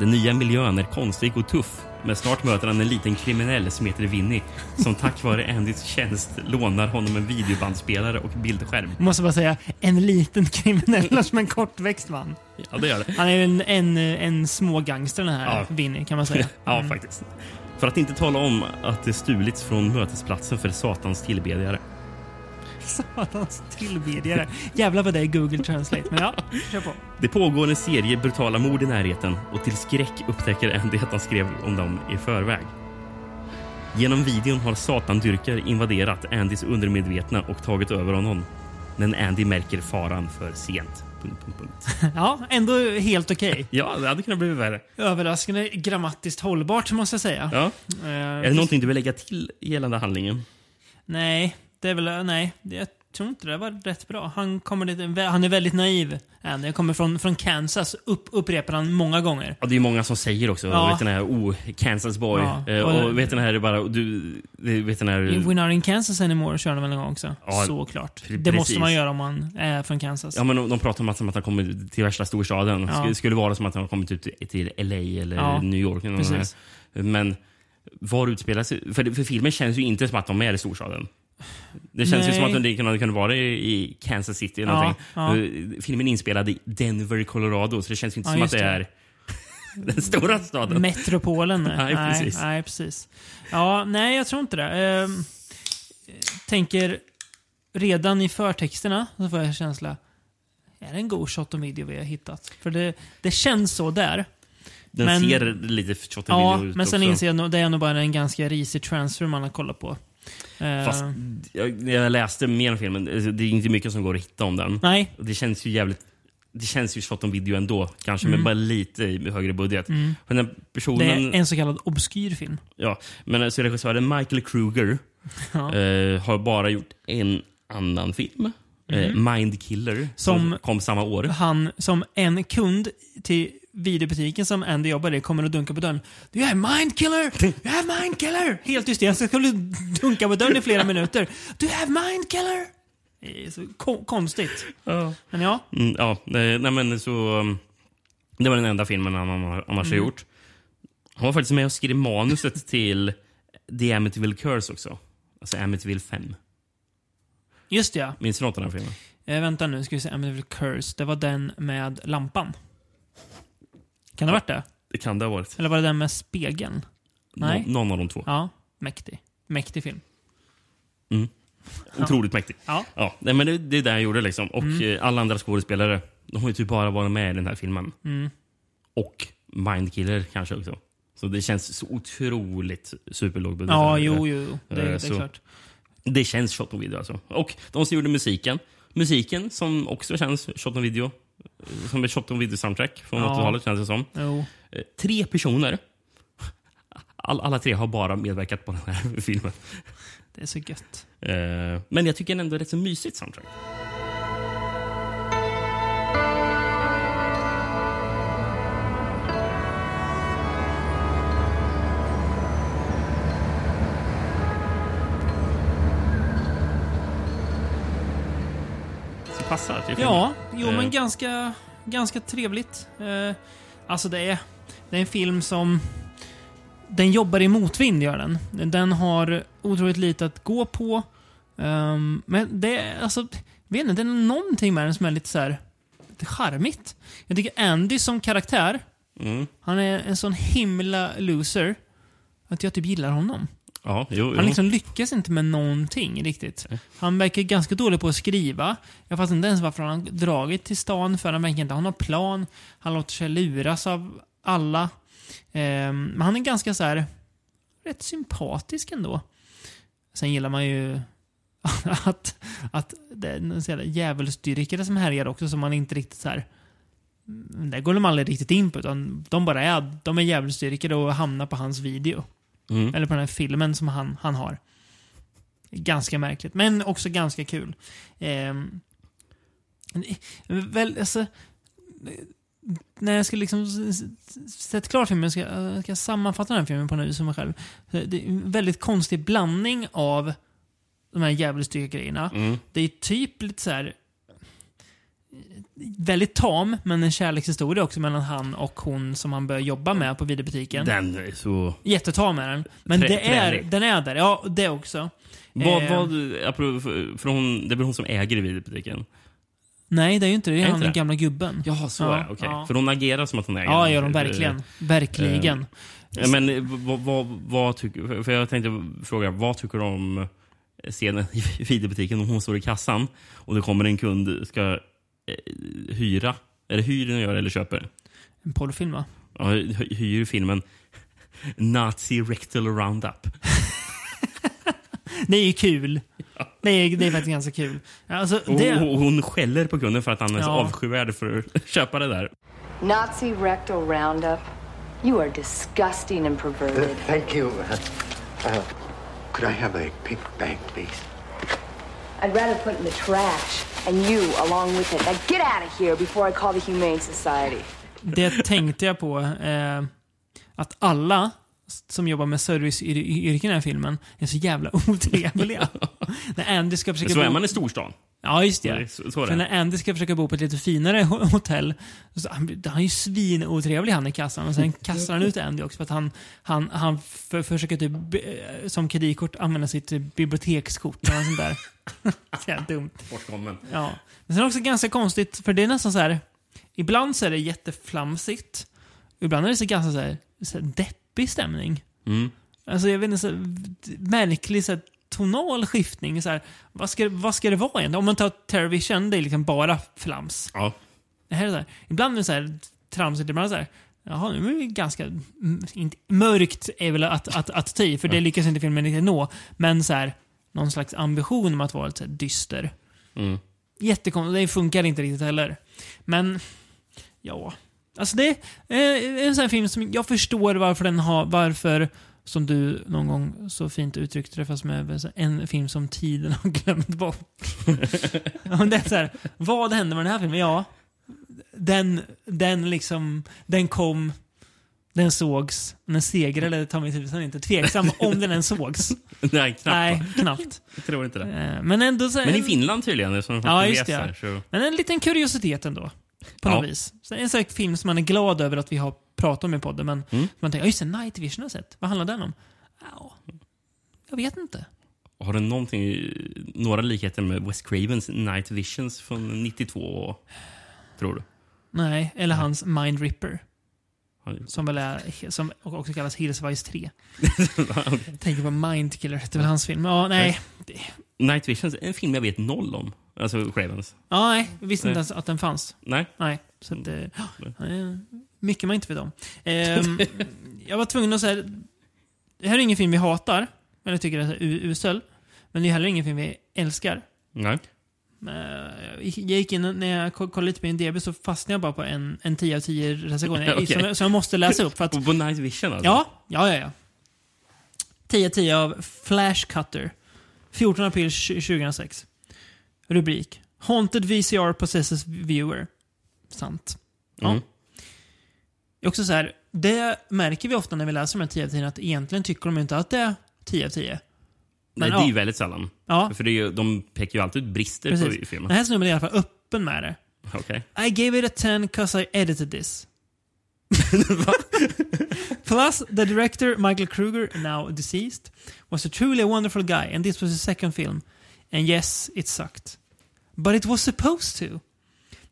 Den nya miljön är konstig och tuff, men snart möter han en liten kriminell som heter Vinny som tack vare Andys tjänst lånar honom en videobandspelare och bildskärm. Jag måste bara säga, en liten kriminell som en kortväxt man. Ja, det gör det. Han är en, en, en smågangster den här Ja. Vinny, kan man säga. Ja, Mm. faktiskt. För att inte tala om att det stulits från mötesplatsen för Satans tillbedjare. Satans tillbedjare. Jävlar vad det är Google Translate. Men ja, kör på. Det pågår en serie brutala mord i närheten och till skräck upptäcker Andy att han skrev om dem i förväg. Genom videon har satandyrkare invaderat Andys undermedvetna och tagit över honom. Men Andy märker faran för sent. Punkt, punkt, punkt. Ja, ändå helt okej. Ja, det hade kunnat bli värre. Överraskande grammatiskt hållbart, måste jag säga. Ja. Eh, Är det någonting du vill lägga till gällande handlingen? Nej, det är väl... Nej, det- jag tror inte det var rätt bra. Han, kommer lite, han är väldigt naiv. Han kommer från, från Kansas, upp, upprepar han många gånger. Ja, det är många som säger också. Ja. Vet den här, oh, Kansas boy. Ja. Eh, Och- och vet den här, bara, du, vet den här... We're not in Kansas anymore kör de väl en gång också? Ja, Såklart. pre- Det måste precis. man göra om man är från Kansas. Ja, men de, de pratar om att, som att han kommer till värsta storstaden. Ja. Skulle, skulle vara som att han har kommit ut till- till LA eller Ja, New York. eller precis. Men var utspelar sig... För, för filmen känns ju inte som att de är i storstaden. Det känns ju Nej. som att det kunde, kunde vara i, Kansas City eller Ja, ja. Eh, Filmen är inspelad i Denver, Colorado, så det känns ju inte Ja, som att det det. är den stora staden. Metropolen. Nej, precis. Nej, precis. Ja, nej, jag tror inte det. Ehm, tänker redan i förtexterna så får jag en känsla. Är det en god shot on video vi har hittat? För det, det känns så där. Den Men- ser lite shot Ja, video ut men sen också. inser jag nog det är nog bara en ganska risig transfer man har kollat på. Eh, Fast jag, när jag läste mer om filmen, alltså, det är inte mycket som går att hitta om den. Nej. Och Det känns ju jävligt... Det känns ju shot on video ändå, kanske, Mm. men bara lite i högre budget. Mm. Den det personen... är en så kallad obskyr film. Ja, men alltså regissören Michael Kruger Ja. eh, har bara gjort en annan film. Eh, Mhm. Mindkiller, som, Som- kom samma år. Han som en kund till videobutiken som Andy jobbar i kommer och dunkar på dörren. Du är mindkiller! Du är mindkiller! Helt hysteriskt. Jag skulle dunka på dörren i flera minuter. Du är mindkiller! Det är så ko- konstigt. Ja. Men ja. Mm, ja, eh, nej men så... um, Det var den enda filmen han annars annars har Mm. gjort. Han var faktiskt med och skrev manuset till The Amityville Curse också. Alltså Amityville 5. Just det, ja. Minns du något av den filmen? Eh, vänta nu, ska vi se. Amityville Curse. Det var den med lampan. Kan det ha varit det? Det kan det ha varit. Eller var det den med spegeln? Nej. Nå- någon av de två. Ja, mäktig. Mäktig film. Mm. Ja. Otroligt mäktig. Ja. Ja, nej, men det, det är det han gjorde. Liksom. Och Mm. eh, alla andra skådespelare de har ju typ bara varit med i den här filmen. Mm. Och Mindkiller kanske också. Så det känns så otroligt superlåg budget. Ja, jo, jo. Det, Eh, det är så- klart. Det känns shot on video alltså. Och de som gjorde musiken. Musiken som också känns shot on video. Som ett shot on video soundtrack från Ja. 80-talet känns det som. Jo. Eh, Tre personer all, alla tre har bara medverkat på den här filmen. Det är så gött. Eh, men jag tycker ändå det är rätt så mysigt soundtrack. Passar till filmen. Ja, jo Eh, men ganska, ganska trevligt. Eh, alltså det är, det är en film som... Den jobbar i motvind, gör den. Den har otroligt lite att gå på. Ehm, men det är alltså... Vet inte, det är någonting med den som är lite så här, lite charmigt. Jag tycker Andy som karaktär, Mm. han är en sån himla loser. Att jag typ gillar honom. Ja, jo, jo. Han liksom lyckas inte med någonting riktigt. Han verkar ganska dålig på att skriva. Jag fattar inte ens varför han har dragit till stan, för han verkar inte ha någon plan. Han låter sig luras av alla. Ehm, men han är ganska så här rätt sympatisk ändå. Sen gillar man ju att, att det är en djävulsdyrkare som härjar också, som man inte riktigt så här det går de aldrig riktigt in på, utan de bara är, de är djävulsdyrkare och hamnar på hans video. Mm. Eller på den här filmen som han, han har. Ganska märkligt, men också ganska kul. Ehm, väl, alltså, när jag ska liksom sätta klart filmen, ska, jag ska sammanfatta den här filmen på något vis för mig själv. Det är en väldigt konstig blandning av de här djävulsdyrkargrejerna. Mm. Det är typ lite så här väldigt tam, men en kärlekshistoria också mellan han och hon som han börjar jobba med på videobutiken. Den är så... Jättetam är den. Men Trä- det är, den är där. Ja, det också. Vad, Eh, vad, för för hon, det är väl hon som äger videobutiken? Nej, det är ju inte det. Det är, Är han den gamla gubben. Ja, så Ja, är det. Okej. ja. För hon agerar som att hon äger Ja, gör de verkligen. Eh, Verkligen. eh, Men eh, vad, vad, vad tycker... För jag tänkte fråga, vad tycker du om scenen i videobutiken om hon står i kassan och det kommer en kund ska hyra? Är det hyr den gör eller köper? En porrfilm, va? Ja, hy- hyr filmen Nazi Rectal Roundup. Det är ju kul. Det är, det är faktiskt ganska kul. Alltså, det, och hon skäller på kunden för att han är så Ja. avskyvärd för att köpa det där. Nazi rectal roundup. You are disgusting and perverted. Thank you. Uh, could I have a pink bag, please? I'd rather put it in the trash and you along with it. Now get out of here before I call the Humane Society. det tänkte jag på. Eh, att alla som jobbar med serviceyrken i den här filmen är så jävla otrevliga. När Andy ska försöka Så är man i storstan. Ja, just det. det- så- så. För när Andy ska försöka bo på ett lite finare ho- hotell, så han, han är ju svinotrevlig han i kassan. Och sen kastar han ut Andy också för att han, han, han för, försöker typ som kreditkort använda sitt bibliotekskort. Eller sånt där. så jävla dumt. Bortkommen. Ja. Men sen också ganska konstigt, för det är nästan så här. Ibland så är det jätteflamsigt. Ibland är det så ganska så här, så här deppig stämning. Mm. Alltså jag vet inte, så här, märklig så här, tonal skiftning. Så här, vad, ska, vad ska det vara egentligen? Om man tar Terrorvision, det är liksom bara flams. Ja. Det här är så här, ibland är det så här tramsigt, ibland så här, jaha, nu är det ganska mm, inte, mörkt är väl att, att, att i, för det lyckas inte filmen riktigt nå. Men så här, någon slags ambition om att vara lite dyster. Mm. Jättekonstigt, det funkar inte riktigt heller. Men, ja. Alltså det är en sån här film som jag förstår varför den har, varför, som du någon gång så fint uttryckte det, fast med en film som tiden har glömt bort. det är så här, vad hände med den här filmen? Ja, den, den liksom, den kom, den sågs, den segrade ta mig tusan inte. Tveksam om den ens sågs. Nej, knappt. Nej, knappt. Jag tror inte det. Eh, Men ändå så Men i Finland tydligen. Som Ja, just det. så. Men en liten kuriositet ändå. På Ja. något vis. Så det är en sån film som man är glad över att vi har pratat om i podden, men Mm. man tänker, just det, Night Vision har jag sett. Vad handlar den om? Ja, jag vet inte. Har den någonting, några likheter med Wes Cravens Night Visions från 92? Tror du? Nej, eller hans Mind Ripper. Som väl är, som också kallas Hillsvice 3. Okej. Tänker på Mindkiller, det är väl hans film. Ja, nej. Night Visions är en film jag vet noll om. Alltså Cravens. ja, nej, jag visste inte ens att den fanns. Nej. Nej, så att, eh, eh, mycket man inte vet om. Ehm, jag var tvungen att säga, det här är ingen film vi hatar, eller tycker är usel. Men det är heller ingen film vi älskar. Nej. Eh, Jag gick in, när jag ko- kollade lite på IMDB så fastnade jag bara på en, en 10 av 10 recension. Okej. som, jag- som jag måste läsa upp. För att, På, på Night Vision alltså? ja, ja, ja, ja. 10-10 av Flash Cutter. 14 april 2006. Rubrik. Haunted VCR possesses viewer. Sant. Ja. Mm. Det är också så här, det märker vi ofta när vi läser de här 10 av 10 att egentligen tycker de inte att det är 10 av 10. Nej, Men det är ju ja. väldigt sällan. Ja. För det är ju, de pekar ju alltid ut brister på Precis. filmen. Den här snubben är i alla fall öppen med det. Okej. I gave it a 10 cause I edited this. Plus, the director, Michael Kruger, now deceased, was a truly wonderful guy, and this was his second film. And yes, it sucked. But it was supposed to.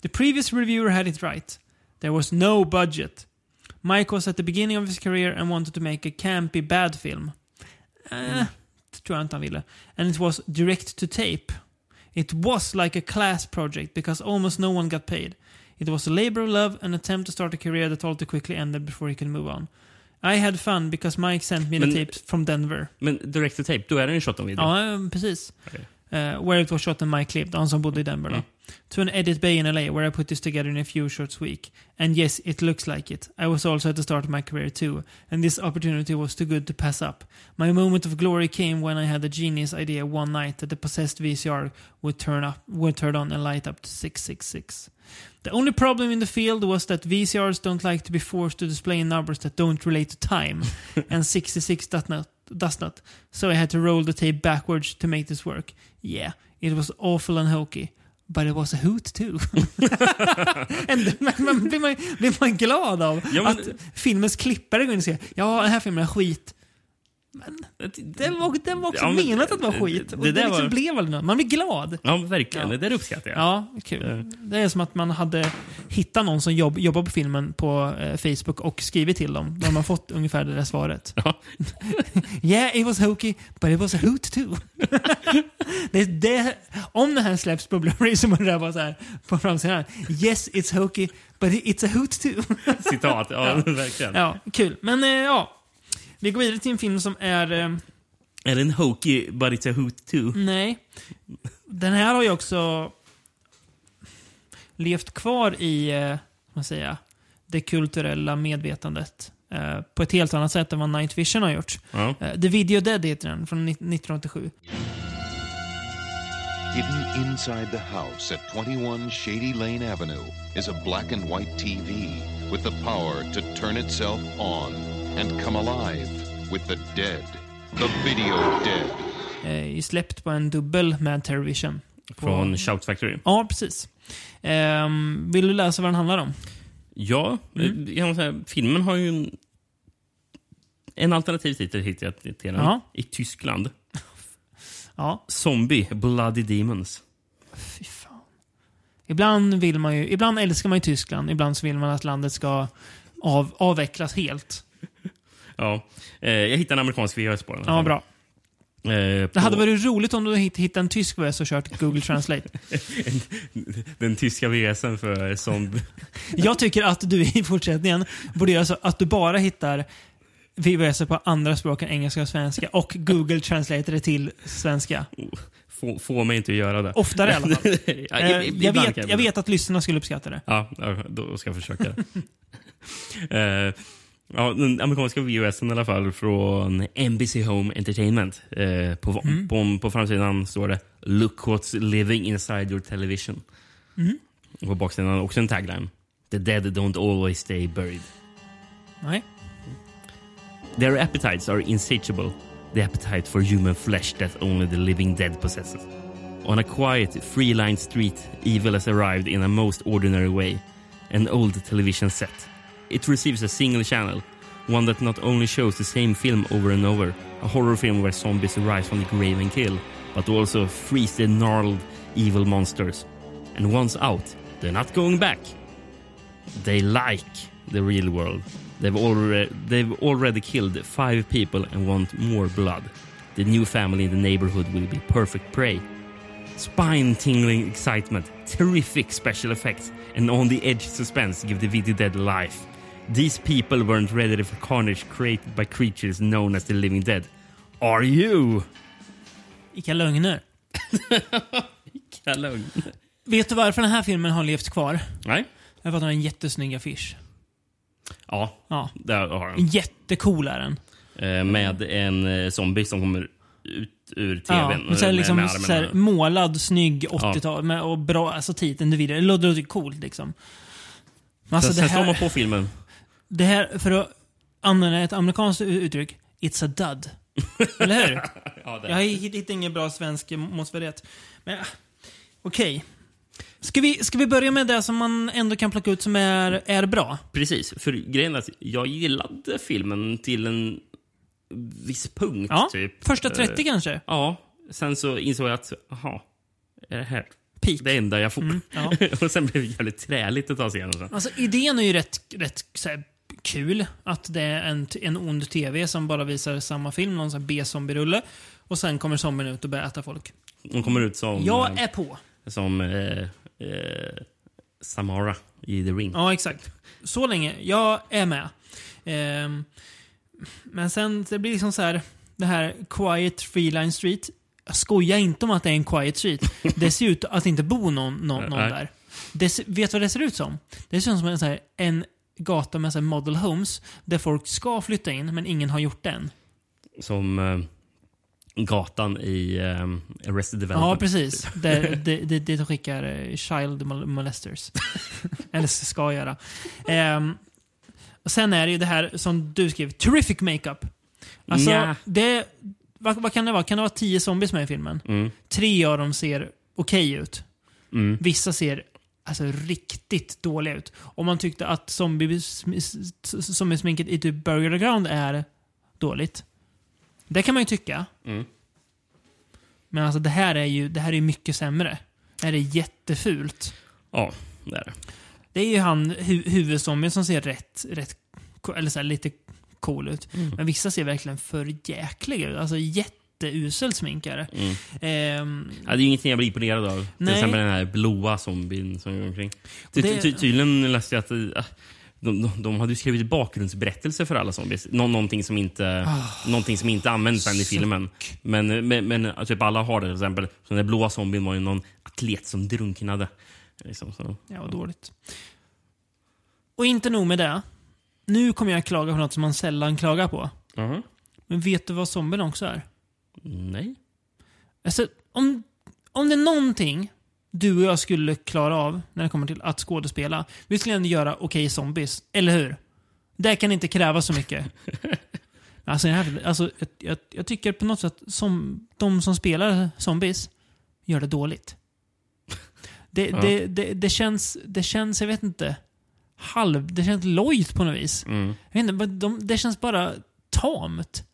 The previous reviewer had it right. There was no budget. Mike was at the beginning of his career and wanted to make a campy bad film. Eh, det tror. And it was direct to tape. It was like a class project because almost no one got paid. It was a labor of love, an attempt to start a career that all too quickly ended before he could move on. I had fun because Mike sent me the Men- tapes from Denver. Men direct to tape, då är det en shot on video? Ja, eh, precis. Okej. Uh, where it was shot and Mike lived, han som bodde i Denver då. Mm. To an edit bay in LA where I put this together in a few short week. And yes, it looks like it. I was also at the start of my career too. And this opportunity was too good to pass up. My moment of glory came when I had a genius idea one night that the possessed VCR would turn up, would turn on and light up to 666. The only problem in the field was that VCRs don't like to be forced to display numbers that don't relate to time, and 66 does not, does not. So I had to roll the tape backwards to make this work. Yeah, it was awful and hokey. But it was a hoot too. Men, men, blir, man, blir man glad av Ja, men- att filmens klippare går in och säger ja, den här filmen är skit. Men den var, den var också Ja, men- menat att vara skit. det Och det, där liksom var- blev aldrig något. Man blir glad. Ja, verkligen. Ja. Det där uppskattar jag. Ja, kul. Det är som att man hade hittat någon som jobb, jobbar på filmen på eh, Facebook och skrivit till dem. Då har man fått ungefär det där svaret. Ja. yeah, it was hokey, but it was a hoot too. det, det, om det här släpps på Blu-ray så borde det vara så här på framsidan. Yes, it's hokey, but it's a hoot too. Citat, ja, Ja. verkligen. ja, kul. Men eh, ja, vi går vidare till en film som är... Eh, Är det en hokey but it's a hoot too? Nej. Den här har ju också levt kvar i, eh, vad man säga, det kulturella medvetandet eh, på ett helt annat sätt än vad Night Vision har gjort. Ja. Eh, The Video Dead heter den, från ni- 1987. Hidden inside the house at 21 Shady Lane Avenue is a black and white TV with the power to turn itself on and come alive with the dead. The video dead. Eh, släppt på en dubbel med Terrorvision. På- Från Shout Factory. Ja, precis. Ehm, vill du läsa vad den handlar om? Ja, Mm. eh, jag säga, filmen har ju en, en alternativ titel hittar jag till den. Ja. I Tyskland. Ja. Zombie, Bloody Demons. Fy fan. Ibland, vill man ju, ibland älskar man ju Tyskland, ibland så vill man att landet ska av, avvecklas helt. Ja, eh, jag hittade en amerikansk VHS på den. Ja, bra. Eh, Det hade varit roligt om du hitt- hittat en tysk VHS och kört Google Translate. Den tyska VHSen för zombie. Jag tycker att du i fortsättningen borde göra så att du bara hittar VHS på andra språk än engelska och svenska och Google Translate det till svenska. Få, få mig inte att göra det. Oftare i alla fall. ja, Eh, jag, vet, jag vet att lyssnarna skulle uppskatta det. Ja, ja, då ska jag försöka det. Eh, ja, den amerikanska VHSen i alla fall från NBC Home Entertainment. Eh, på, Mm. på, på framsidan står det “Look what's living inside your television”. Mm. Och på baksidan också en tagline. “The dead don't always stay buried”. Nej. Their appetites are insatiable. The appetite for human flesh that only the living dead possesses. On a quiet, free-lined street, evil has arrived in a most ordinary way. An old television set. It receives a single channel, one that not only shows the same film over and over, a horror film where zombies rise from the grave and kill, but also freeze the gnarled evil monsters. And once out, they're not going back. They like the real world. They've already, they've already killed five people and want more blood. The new family in the neighborhood will be perfect prey. Spine-tingling excitement, terrific special effects, and on-the-edge suspense give the video dead life. These people weren't ready for carnage created by creatures known as the living dead. Are you? Vilka lögner. Vilka lögner. Vet du varför den här filmen har levt kvar? Nej. Jag för att den har en jättesnygg affisch. Ja, Ja. där har den. Jättecool är den. Eh, med en eh, zombie som kommer ut ur Ja, tvn. men så här, med- liksom, med så här, målad, snygg 80-tal med, och bra alltså, titeln. Det. Det låter coolt liksom. Men Alltså, sen det sen slår man här, på filmen. Det här, för att använda ett amerikanskt uttryck, it's a dud. Eller hur? Ja, det. Jag hittar ingen bra svensk motsvarighet. Men, ah, okej. Ska, vi, ska vi börja med det som man ändå kan plocka ut som är, är bra? Precis, för grejen är att jag gillade filmen till en viss punkt. Ja, typ. första 30 Eh, kanske? Ja, sen så insåg jag att, jaha, är det här Peak. det enda jag får? Mm, ja. och sen blev det jävligt träligt ett tag senare. Alltså idén är ju rätt, rätt så här, kul. Att det är en, en ond TV som bara visar samma film, någon sån här B-zombie-rulle. Och sen kommer zombien ut och börjar äta folk. Hon kommer ut som, Jag eh, är på. som eh, eh, Samara i The Ring. Ja, exakt. Så länge. Jag är med. Ehm, men sen, det blir liksom så här, det här Quiet Freeline Street. Jag skojar inte om att det är en Quiet Street. Det ser ut att inte bo någon, någon, någon där. Det, vet du vad det ser ut som? Det ser ut som en, så här, en gata med så model homes där folk ska flytta in, men ingen har gjort det än. Som eh, gatan i eh, Arrested Ja, Development. precis. Där, det, det, det de skickar eh, child mol- molesters. Eller ska göra. Ehm, och sen är det ju det här som du skrev, terrific makeup. Alltså, Nja. det, vad, vad kan det vara? Kan det vara tio zombies med i filmen? Mm. Tre av dem ser okej ut. Mm. Vissa ser alltså riktigt dåliga ut. Om man tyckte att zombie- zombiesminket i typ Burger Ground är dåligt. Det kan man ju tycka. Mm. Men alltså det här är ju det här är mycket sämre. Det här är jättefult. Ja, det är det. Det är ju han hu huvudzombien som ser rätt, rätt eller så lite cool ut. Mm. Men vissa ser verkligen för jäkliga ut. Alltså jätteuselt sminkare. Mm. Ehm, Ja, det är ingenting jag blir imponerad av. Till Nej. exempel den här blåa zombien som går omkring. Ty, Det- ty, tydligen läste jag att eh, de, de, de hade skrivit bakgrundsberättelser för alla zombies. Nå, någonting, som inte, Ah, någonting som inte används sen i filmen. Men, men, men eh, typ alla har det. Till exempel, så den blåa zombien var ju någon atlet som drunknade. Liksom, så. Ja, vad dåligt. Och inte nog med det. Nu kommer jag klaga på något som man sällan klagar på. Jaha. Men vet du vad zombien också är? Nej. Alltså, om, om det är någonting du och jag skulle klara av när det kommer till att skådespela. Vi skulle ändå göra okej zombies, eller hur? Det kan inte kräva så mycket. alltså, jag, alltså jag, jag, jag tycker på något sätt som de som spelar zombies gör det dåligt. Det, Ja. det, det, det, känns, det känns, jag vet inte, halv... Det känns lojt på något vis. Mm. Jag vet inte, de, det känns bara tamt.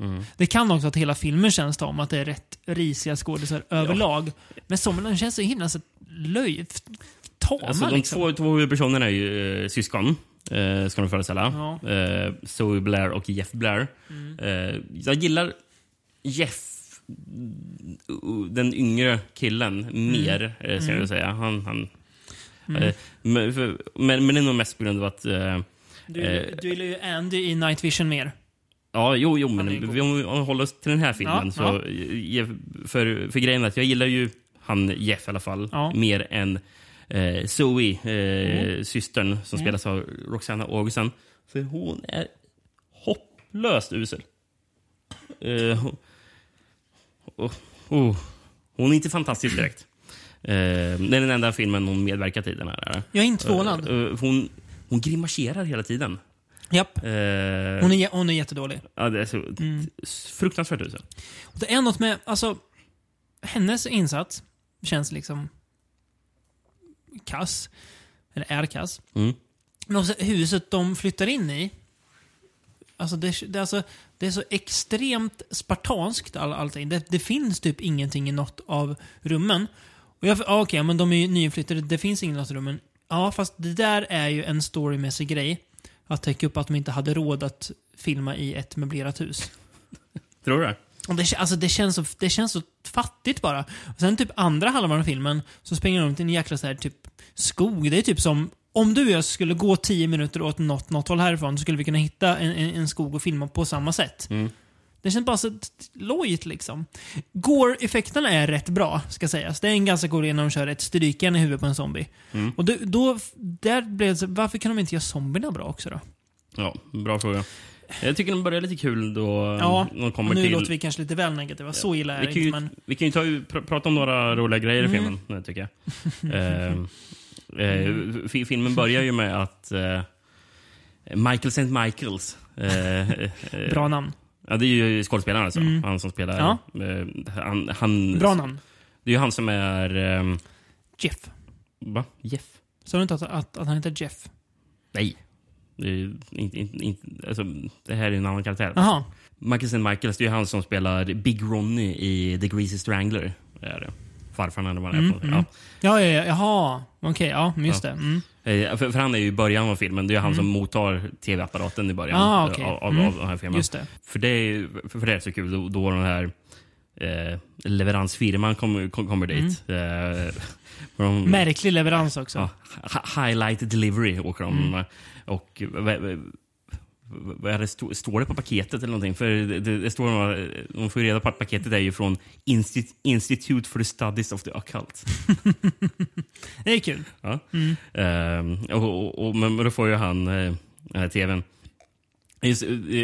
Mm. Det kan också att hela filmen känns tam, att det är rätt risiga skådisar överlag. Men zombierna känns så himla så löj... Tama Alltså, de liksom. två, två huvudpersonerna är ju eh, syskon. Eh, ska de föreställa. Ja. Eh, Zoe Blair och Jeff Blair. Mm. Eh, jag gillar Jeff, uh, den yngre killen, mer. Eh, ska Mm. jag säga. Han, han, Mm. eh, men, för, men, men det är nog mest på grund av att... Eh, Du, eh, du gillar ju Andy i Night Vision mer. Ja, jo, jo men om vi om vi håller oss till den här filmen. Ja, så, ja. För, för grejen är att jag gillar ju han Jeff i alla fall Ja. mer än eh, Zoe, eh, Mm. systern som Mm. spelas av Roxana Augustsson. För hon är hopplöst usel. Eh, hon, oh, oh, hon är inte fantastisk direkt. Eh, det är den enda filmen hon medverkat i. Den här. Jag är inte förvånad. Eh, eh, hon, hon grimaserar hela tiden. Japp. Eh, Hon är, hon är jättedålig. Ja, det är så Mm. fruktansvärt usel. Det är något med, alltså, hennes insats känns liksom kass. Eller är kass. Mm. Men också huset de flyttar in i. Alltså det, det, är alltså, det är så extremt spartanskt all, allting. Det, det finns typ ingenting i något av rummen. Och jag, ja, okej, men de är ju nyinflyttade. Det finns inget i något av rummen. Ja, fast det där är ju en storymässig grej. Att täcka upp att de inte hade råd att filma i ett möblerat hus. Tror du det? Det, alltså det, känns så, det känns så fattigt bara. Och sen typ andra halvan av filmen så springer de till en jäkla så här, typ skog. Det är typ som om du och jag skulle gå tio minuter åt något, något håll härifrån så skulle vi kunna hitta en, en, en skog och filma på samma sätt. Mm. Det känns bara så lojt liksom. Gore-effekterna är rätt bra, ska sägas. Det är en ganska god idé när de kör ett strykjärn i huvudet på en zombie. Mm. Och då, då, där blev det så, varför kan de inte göra zombierna bra också då? Ja, bra fråga. Jag tycker den börjar lite kul då Ja, de kommer nu till... låter vi kanske lite väl negativa. Så illa är vi det inte. ju, Men... vi kan ju ta, pr prata om några roliga grejer i Mm. filmen, nu, tycker jag. eh, eh, fi- filmen börjar ju med att eh, Michael St. Michaels... Eh, eh, Bra namn. Ja, det är ju skådespelaren alltså. Mm. Han som spelar... Ja. Eh, han, han, Bra namn. Det är ju han som är... ehm, Jeff. va? Jeff? Sa du inte att, att, att han heter Jeff? Nej. Det, är inte, inte, inte, alltså, det här är ju en annan karaktär. Jaha. Michael St. Michaels, det är ju han som spelar Big Ronny i The Greasy Strangler. Det är det. Farfarn eller vad han är. Mm, på. mm. Ja. Ja, ja, ja, jaha. Okej, ja, just det. Mm. Eh, För, för han är ju i början av filmen. Det är han Mm. som mottar tv-apparaten i början Ah, eh, okej. av, av, Mm. av den här filmen. Just det. För det är, för, för det är så kul. Då, då den här eh, leveransfirman kommer, kom- kommer dit. Eh, de, Märklig leverans också. ja, hi- highlight delivery åker de. Mm. Och vad- vad- vad är det, stå, står det på paketet eller någonting? För det, det, det står, några- de får ju reda på att paketet är ju från Insti- Institute for the Studies of the Occult. Det är kul. Ja. Mm. Ehm, och, och, och, men då får ju han, den här tvn, just,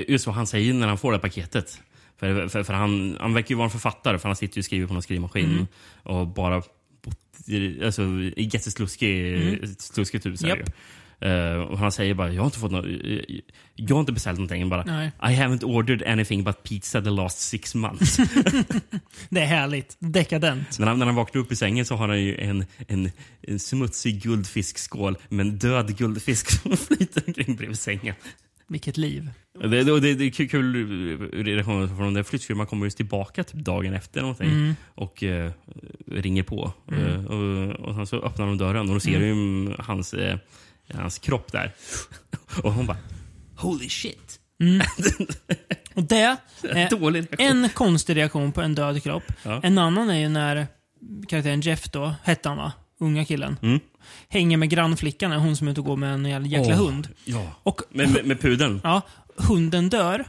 just vad han säger när han får det här paketet. För, för, för han, han verkar ju vara en författare, för han sitter ju och skriver på någon skrivmaskin. Mm. Och bara bott alltså, i jättesluskig, Mm. hus. är Eh, och han säger bara, jag har inte fått något, jag har inte beställt någonting. Bara, Nej. I haven't ordered anything but pizza the last six months. Det är härligt. Dekadent. När han, när han vaknar upp i sängen så har han ju en, en, en smutsig guldfiskskål med en död guldfisk som flyter omkring bredvid sängen. Vilket liv. Det, det, det, det är kul, reaktioner från den flyttfirman kommer just tillbaka typ dagen efter någonting Mm. och eh, ringer på. Mm. Eh, och, och sen så öppnar de dörren och då ser Mm. du ju hans, eh, hans kropp där. och hon bara Holy shit! Mm. Och det är en konstig reaktion på en död kropp. Ja. En annan är ju när karaktären Jeff då, hette han va? Unga killen. Mm. Hänger med grannflickan, hon som är ute och går med en jävla, jäkla Åh, hund. Ja. Och Med, med, med pudeln. Ja, hunden dör.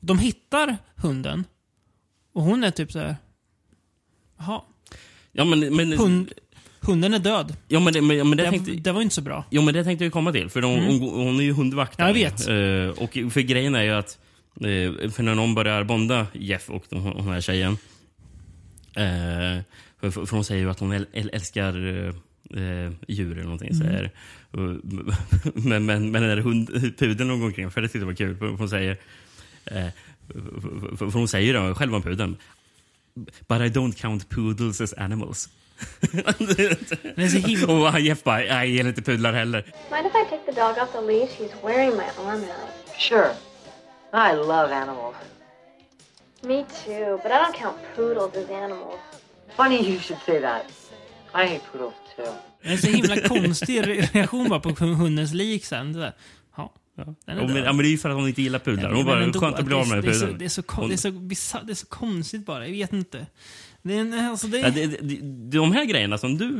De hittar hunden. Och hon är typ så här. Jaha. Ja, men, men, Hund, hunden är död. ja, men, det- men, men det Det, tänkte, det var inte så bra. Jo, men det tänkte jag komma till. För hon, Mm. hon, hon är ju hundvakt. Ja, jag vet. Eh, och för grejen är ju att eh, för när någon börjar bonda Jeff och den hon här tjejen. eh, för, för hon säger ju att hon äl, äl, älskar eh, djur eller någonting. Mm. Och- men, men, men den där hund, pudeln går omkring, för det tyckte jag var kul. För hon säger, eh, för, för, för hon säger det själv om pudeln. But I don't count poodles as animals. Det är så himla... Och Jeff bara, nej, jag gillar inte pudlar heller. Mind if I take the dog off the leash? He's wearing my arm out. Sure. I love animals. Me too, but I don't count poodles as animals. Funny you should say that. I hate poodles too. Det är så himla konstig re- reaktion bara på hundens lik sen. Där. Ja, den är Ja, men, ja, men det är ju för att hon inte gillar pudlar. Hon bara, skönt att bli av med den det är så- pudeln. Det är så, kon- Hon- det är så, bisarrt- det är så konstigt bara. Jag vet inte. Alltså det, Ja, det, det, de här grejerna som du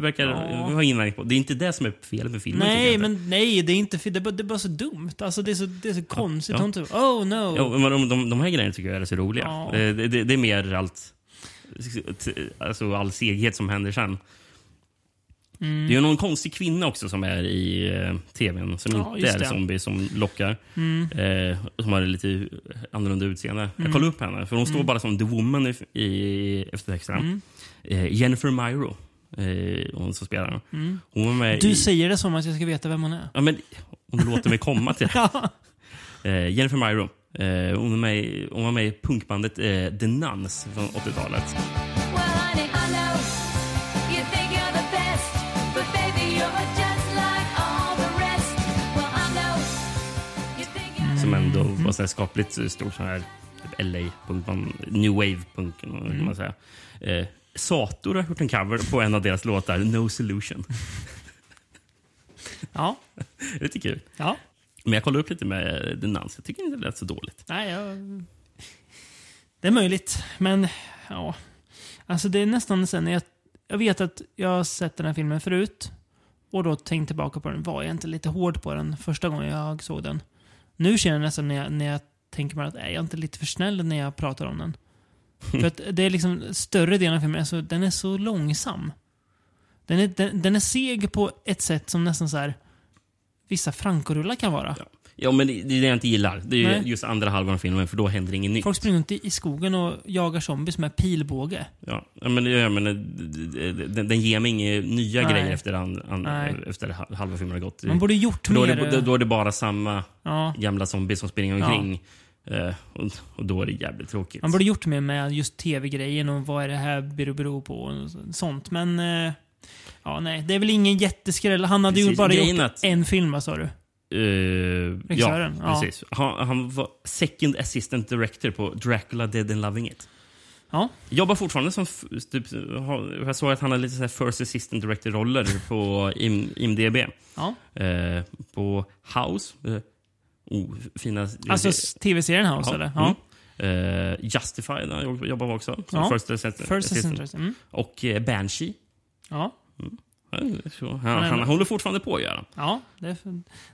verkar Ja. ha invändning på, det är inte det som är fel med filmen. nej, men nej, det är inte bara, det är bara så dumt. Alltså det är så, det är så konstigt. ja. Hon typ, oh no. Ja, men de, de, de här grejerna tycker jag är så roliga. Ja. Eh, Det, det, det är mer allt, alltså all seghet som händer sen. Mm. Det är någon konstig kvinna också som är i eh, tvn som Ja, inte är det. zombie som lockar. Mm. Eh, som har lite annorlunda utseende. Jag Mm. kollade upp henne, för hon står Mm. bara som the woman i, i eftertexterna. Mm. Eh, Jennifer Myro, eh, hon som spelar. Mm. Hon var med Du i... säger det som att jag ska veta vem hon är. Ja, men du låter mig komma till det. Eh, Jennifer Myro. Eh, hon, var med, hon var med i punkbandet The Nuns från 80-talet. Som ändå var så här skapligt stor sån här typ LA-punkband, New Wave-punk kan Mm. man säga. Eh, Sator har gjort en cover på en av deras låtar, No Solution. Ja. Lite kul. Ja. Men jag kollade upp lite med The Nuns. Jag tycker inte det lät så dåligt. Nej, jag... Det är möjligt, men ja. Alltså det är nästan sen jag... Jag vet att jag har sett den här filmen förut. Och då tänkt tillbaka på den. Var jag inte lite hård på den första gången jag såg den? Nu känner jag nästan när jag, när jag tänker mig att är jag inte lite för snäll när jag pratar om den? För att det är liksom större delen av filmen, alltså, den är så långsam. Den är, den, den är seg på ett sätt som nästan så här vissa frankorullar kan vara. Ja, men det är det jag inte gillar. Det är ju Nej. just andra halvan av filmen, för då händer inget nytt. Folk springer runt i skogen och jagar zombies med pilbåge. Ja, ja, men, ja, men den, den ger mig inga nya Nej. grejer efter, an, an, efter ha- halva filmen har gått. Man borde gjort För då, är mer, det, då är det bara samma Ja. gamla zombies som springer Ja. omkring. Eh, och, och då är det jävligt tråkigt. Man borde gjort mer med just tv-grejen och vad är det här beror, på och sånt. Men... eh, Ja, nej. Det är väl ingen jätteskräll. Han hade ju Precis, bara grejen gjort att- en film, vad sa du? Eh, ja, ja. precis. Han, han var second assistant director på Dracula Dead and Loving It. Ja. Jobbar fortfarande som... Typ, jag såg att han har lite så first assistant director-roller på IM, IMDB. Ja. Eh, på House. Eh, oh, fina... Alltså tv-serien House, eller? Ja. Mm. Eh, Justified jobbar han också. Som Ja. first assistant. First assistant director, mm. Och Banshee. Ja. Mm. Så, han, Han han håller fortfarande på att göra. Ja, det,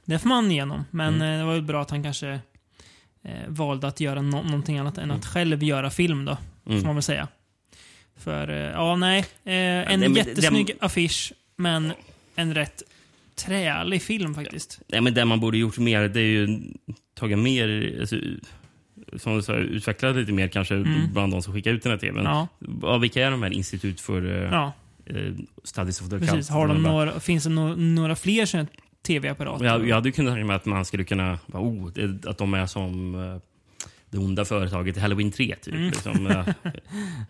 det får man igenom. Men Mm. eh, det var ju bra att han kanske eh, valde att göra no någonting annat än att själv göra film då. Mm. Får man väl säga. För, eh, ja nej. Eh, en nej, jättesnygg den- affisch, men en rätt trälig film faktiskt. Nej, men det man borde gjort mer, det är ju tagit mer... Alltså, som du sa, utvecklat lite mer kanske Mm. bland de som skickar ut den här tvn. Ja. Ja, vilka är de här institut för eh, Ja. Eh, Studies of the Precis. Har de några, finns det no några fler här tv-apparater? Jag, jag hade kunnat tänka mig att man skulle kunna... Oh, det, att de är som eh, det onda företaget i Halloween 3. Typ, Mm. liksom, eh,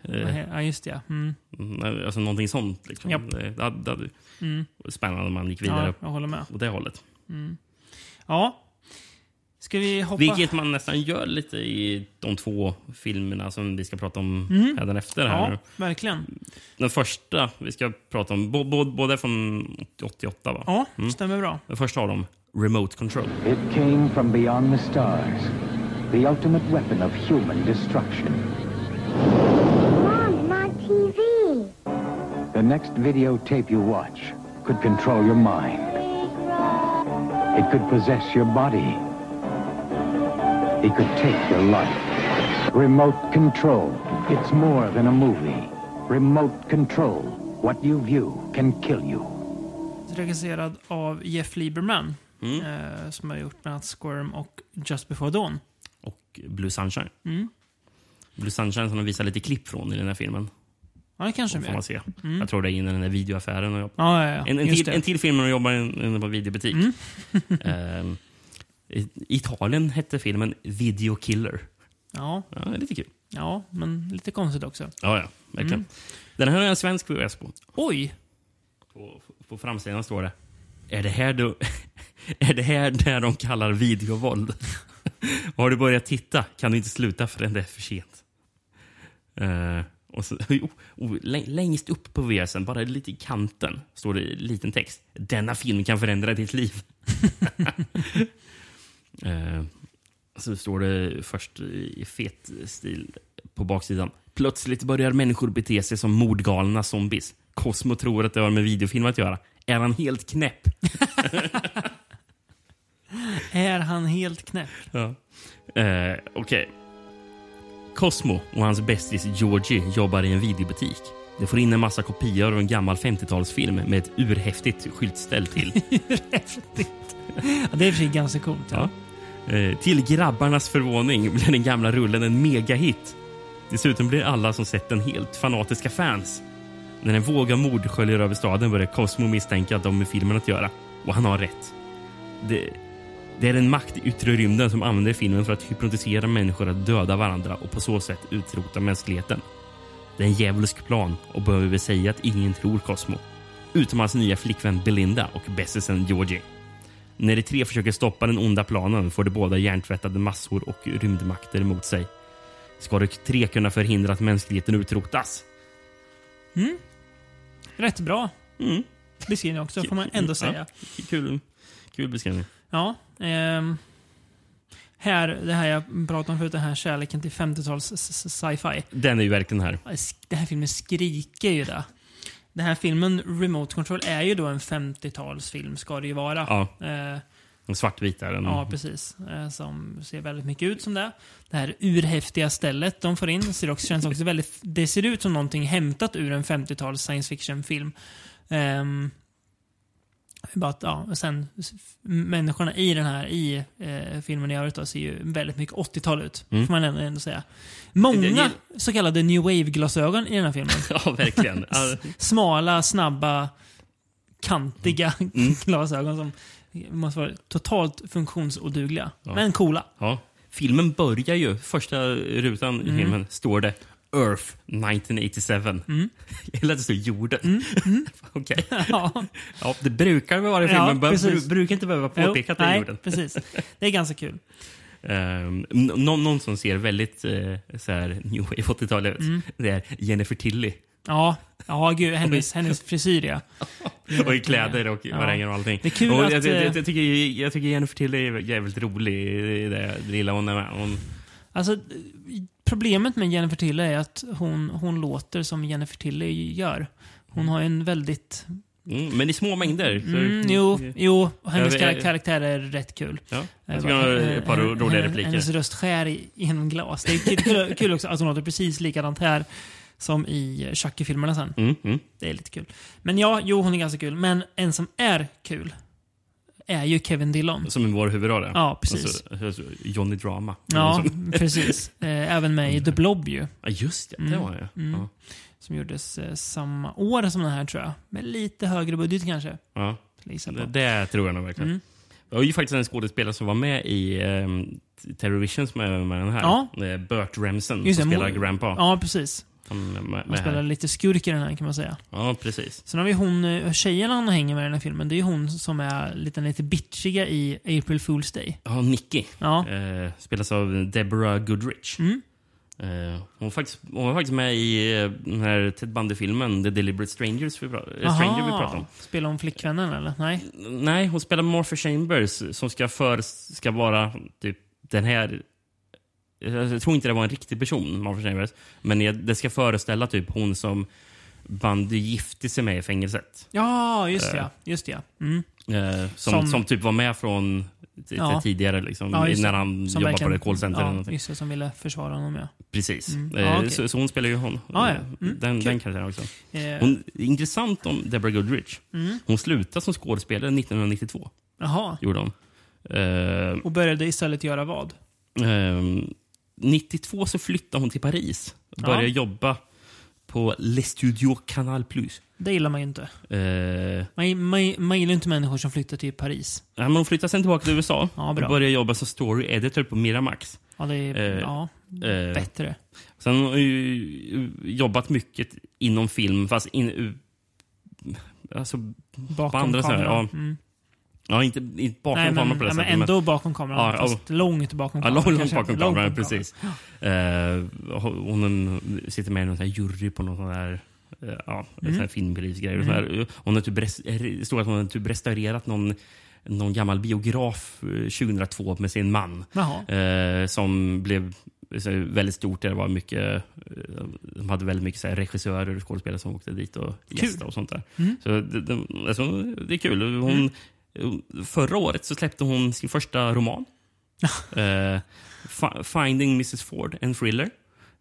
eh, Ja, just det. Mm. mm, alltså någonting sånt. Liksom. Japp. Det, det, det Mm. spännande om man gick vidare Ja, jag håller med. åt det hållet. Mm. Ja. Ska vi hoppa? Vilket man nästan gör lite i de två filmerna som vi ska prata om Mm. hädan efter. Här. Ja, verkligen. Den första vi ska prata om, båda från 88 va? Ja, Mm. stämmer bra. Den första av dem, Remote Control. It came from beyond the stars, the ultimate weapon of human destruction. Mom, I'm on TV. The next videotape you watch could control your mind. It could possess your body. It could take your life. Remote control. It's more than a movie. Remote control. What you view can kill you. Regisserad av Jeff Lieberman. Mm. Eh, som har gjort bland annat Squirm och Just before dawn. Och Blue Sunshine. Mm. Blue Sunshine som de visar lite klipp från i den här filmen. Ja, det kanske får man se. Mm. Jag tror det är innan den där videoaffären. Och Ja, ja, ja. En, en, till, en till film när de jobbar inne på en videobutik. Mm. Ehm, I Italien hette filmen Video Killer. Ja. Ja, lite kul. ja, men lite konstigt också. Ja, ja. Verkligen. Mm. Den här har jag en svensk VHS på. Oj! På, på framsidan står det. Är det här, då, är det här där de kallar videovåld? har du börjat titta kan du inte sluta förrän det är för sent. Eh, och så, oh, oh, lä- längst upp på VHSen, bara lite i kanten, står det liten text. Denna film kan förändra ditt liv. Eh, så står det först i fet stil på baksidan. Plötsligt börjar människor bete sig som mordgalna zombies. Cosmo tror att det har med videofilm att göra. Är han helt knäpp? Är han helt knäpp? Ja. Eh, Okej. Cosmo och hans bästis Georgie jobbar i en videobutik. De får in en massa kopior av en gammal 50-talsfilm med ett urhäftigt skyltställ till. Häftigt. Ja, det är i ganska coolt. Ja. Ja. Eh, till grabbarnas förvåning blir den gamla rullen en megahit. Dessutom blir alla som sett den helt fanatiska fans. När en våg av mord sköljer över staden börjar Cosmo misstänka att de med filmen att göra. Och han har rätt. Det, det är en makt i yttre rymden som använder filmen för att hypnotisera människor att döda varandra och på så sätt utrota mänskligheten. Det är en djävulsk plan och behöver vi säga att ingen tror Cosmo. Utom hans nya flickvän Belinda och bästisen Georgie. När de tre försöker stoppa den onda planen får de båda hjärntvättade massor och rymdmakter emot sig. Ska de tre kunna förhindra att mänskligheten utrotas? Mm. Rätt bra Mm. beskrivning också, får man ändå säga. Ja, kul, kul beskrivning. Ja. ehm, här, det här jag pratade om förut, den här kärleken till 50-tals s- s- sci-fi. Den är ju verkligen här. Den här filmen skriker ju det. Den här filmen, Remote Control, är ju då en 50-talsfilm, ska det ju vara. Ja. Eh, En svartvit är den. Ja, precis. Eh, Som ser väldigt mycket ut som det. Det här urhäftiga stället de får in ser också, känns också väldigt... Det ser ut som någonting hämtat ur en 50-tals science fiction-film. Ehm, Bara att, ja, sen människorna i den här i eh, filmen i övrigt då, ser ju väldigt mycket 80-tal ut. Mm. Får man ändå, ändå säga. Många så kallade new wave-glasögon i den här filmen. Ja, verkligen. Smala, snabba, kantiga Mm. glasögon som måste vara totalt funktionsodugliga. Ja. Men coola. Ja. Filmen börjar ju, första rutan i Mm. filmen står det Earth 1987. Mm. Jag gillar att det står jorden. Okej. Ja. Ja, det brukar vara i Ja, filmen, men precis. bru- brukar inte behöva Jo, påpeka att det är nej, jorden. precis. Det är ganska kul. Um, någon, någon som ser väldigt uh, så här, new wave 80-tal ut, Mm. det är Jennifer Tilly. Ja, ja gud, hennes, hennes frisyr ja. och i kläder och Ja. och allting. Det är kul och att, jag, jag, eh, jag, tycker, jag tycker Jennifer Tilly är jävligt rolig i det lilla hon är med. Hon, Alltså, problemet med Jennifer Tilly är att hon, hon låter som Jennifer Tilly gör. Hon har en väldigt... mm, men i små mängder. så- Mm, jo, jo, hennes kar- karaktär är rätt kul. Ja, jag tycker hon har ett par eh, roliga repliker. Hennes röst skär i- genom glas. Det är kul, kul, kul också att hon låter precis likadant här som i Chucky-filmerna sen. Mm, mm. Det är lite kul. Men ja, jo, hon är ganska kul. Men en som är kul är ju Kevin Dillon. Som i vår huvudroll. Ja, precis. Alltså, alltså, Johnny Drama. Ja, Som- precis. Eh, även med i The Blob ju. Ja, just det. Det var det. Mm. Ja. Som gjordes eh, samma år som den här tror jag. Med lite högre budget kanske. Ja. Det, det tror jag nog verkligen. Mm. Det var ju faktiskt en skådespelare som var med i um, Terrorvision som är med den här. Ja. Eh, Burt Remsen som spelar Grandpa. Ja, precis. Han spelar lite skurk i den här kan man säga. Ja, precis. Sen har vi hon, eh, tjejen han hänger med i den här filmen. Det är hon som är lite, lite bitchiga i April Fool's Day. Ja, Nicky. Ja. Eh, spelas av Deborah Goodrich. Mm. Eh, hon, var faktiskt, hon var faktiskt med i eh, den här Ted Bundy-filmen The Deliberate Strangers vi, pra- eh, Stranger vi pratade om. Spelar hon flickvännen eller? Nej? Nej, hon spelar Martha Chambers som ska, för, ska vara typ den här... Jag tror inte det var en riktig person, Martha Chambers. Men jag- det ska föreställa typ hon som Bundy gifte sig med i fängelset. Ja, just det. Eh. ja. Just det, ja. Mm. Eh, som, Som- som, typ var med från Ja. tidigare, liksom, Ja, när han Som jobbade verkligen- på det callcenter. Ja, just det. Som ville försvara honom, ja. Precis. Mm. Eh, Ja, okej. så, så hon spelar ju hon. Ja, ja. Mm, Den, kul. den karaktären också. Eh. Hon, intressant om Deborah Goodrich. Mm. Hon slutade som skådespelare 1992. Jaha. Gjorde hon. Eh, Och började istället göra vad? Ehm, 92 så flyttade hon till Paris och började Ja. jobba på Les Studios Canal Plus. Det gillar man ju inte. Uh, Man, man, man gillar inte människor som flyttar till Paris. hon flyttade sen tillbaka till USA Ja, och bra. började jobba som story editor på Miramax. Ja, det är Eh, ja, eh, bättre. Sen har hon ju jobbat mycket inom film, fast in, alltså, Bakom på andra kameran. Ja, Mm. Ja, inte, inte bakom Nej, men, kameran på det ja, men sättet. ändå bakom kameran. Ja, ja. fast långt bakom Ja, kameran. långt, långt kanske. bakom Långt kameran, bakom precis. Eh, hon sitter med i någon sån här jury på någon sån där eh, ja, Mm. här och Mm. här. Hon har typ, det står att hon har typ restaurerat någon, någon gammal biograf eh, 2002 med sin man. Eh, som blev här, väldigt stort. Det var mycket, eh, de hade väldigt mycket så här, regissörer och skådespelare som åkte dit och gästade och sånt där. Mm. Så det, det, alltså, det är kul. Hon, Förra året så släppte hon sin första roman. Eh, Fi- Finding Mrs Ford, en thriller.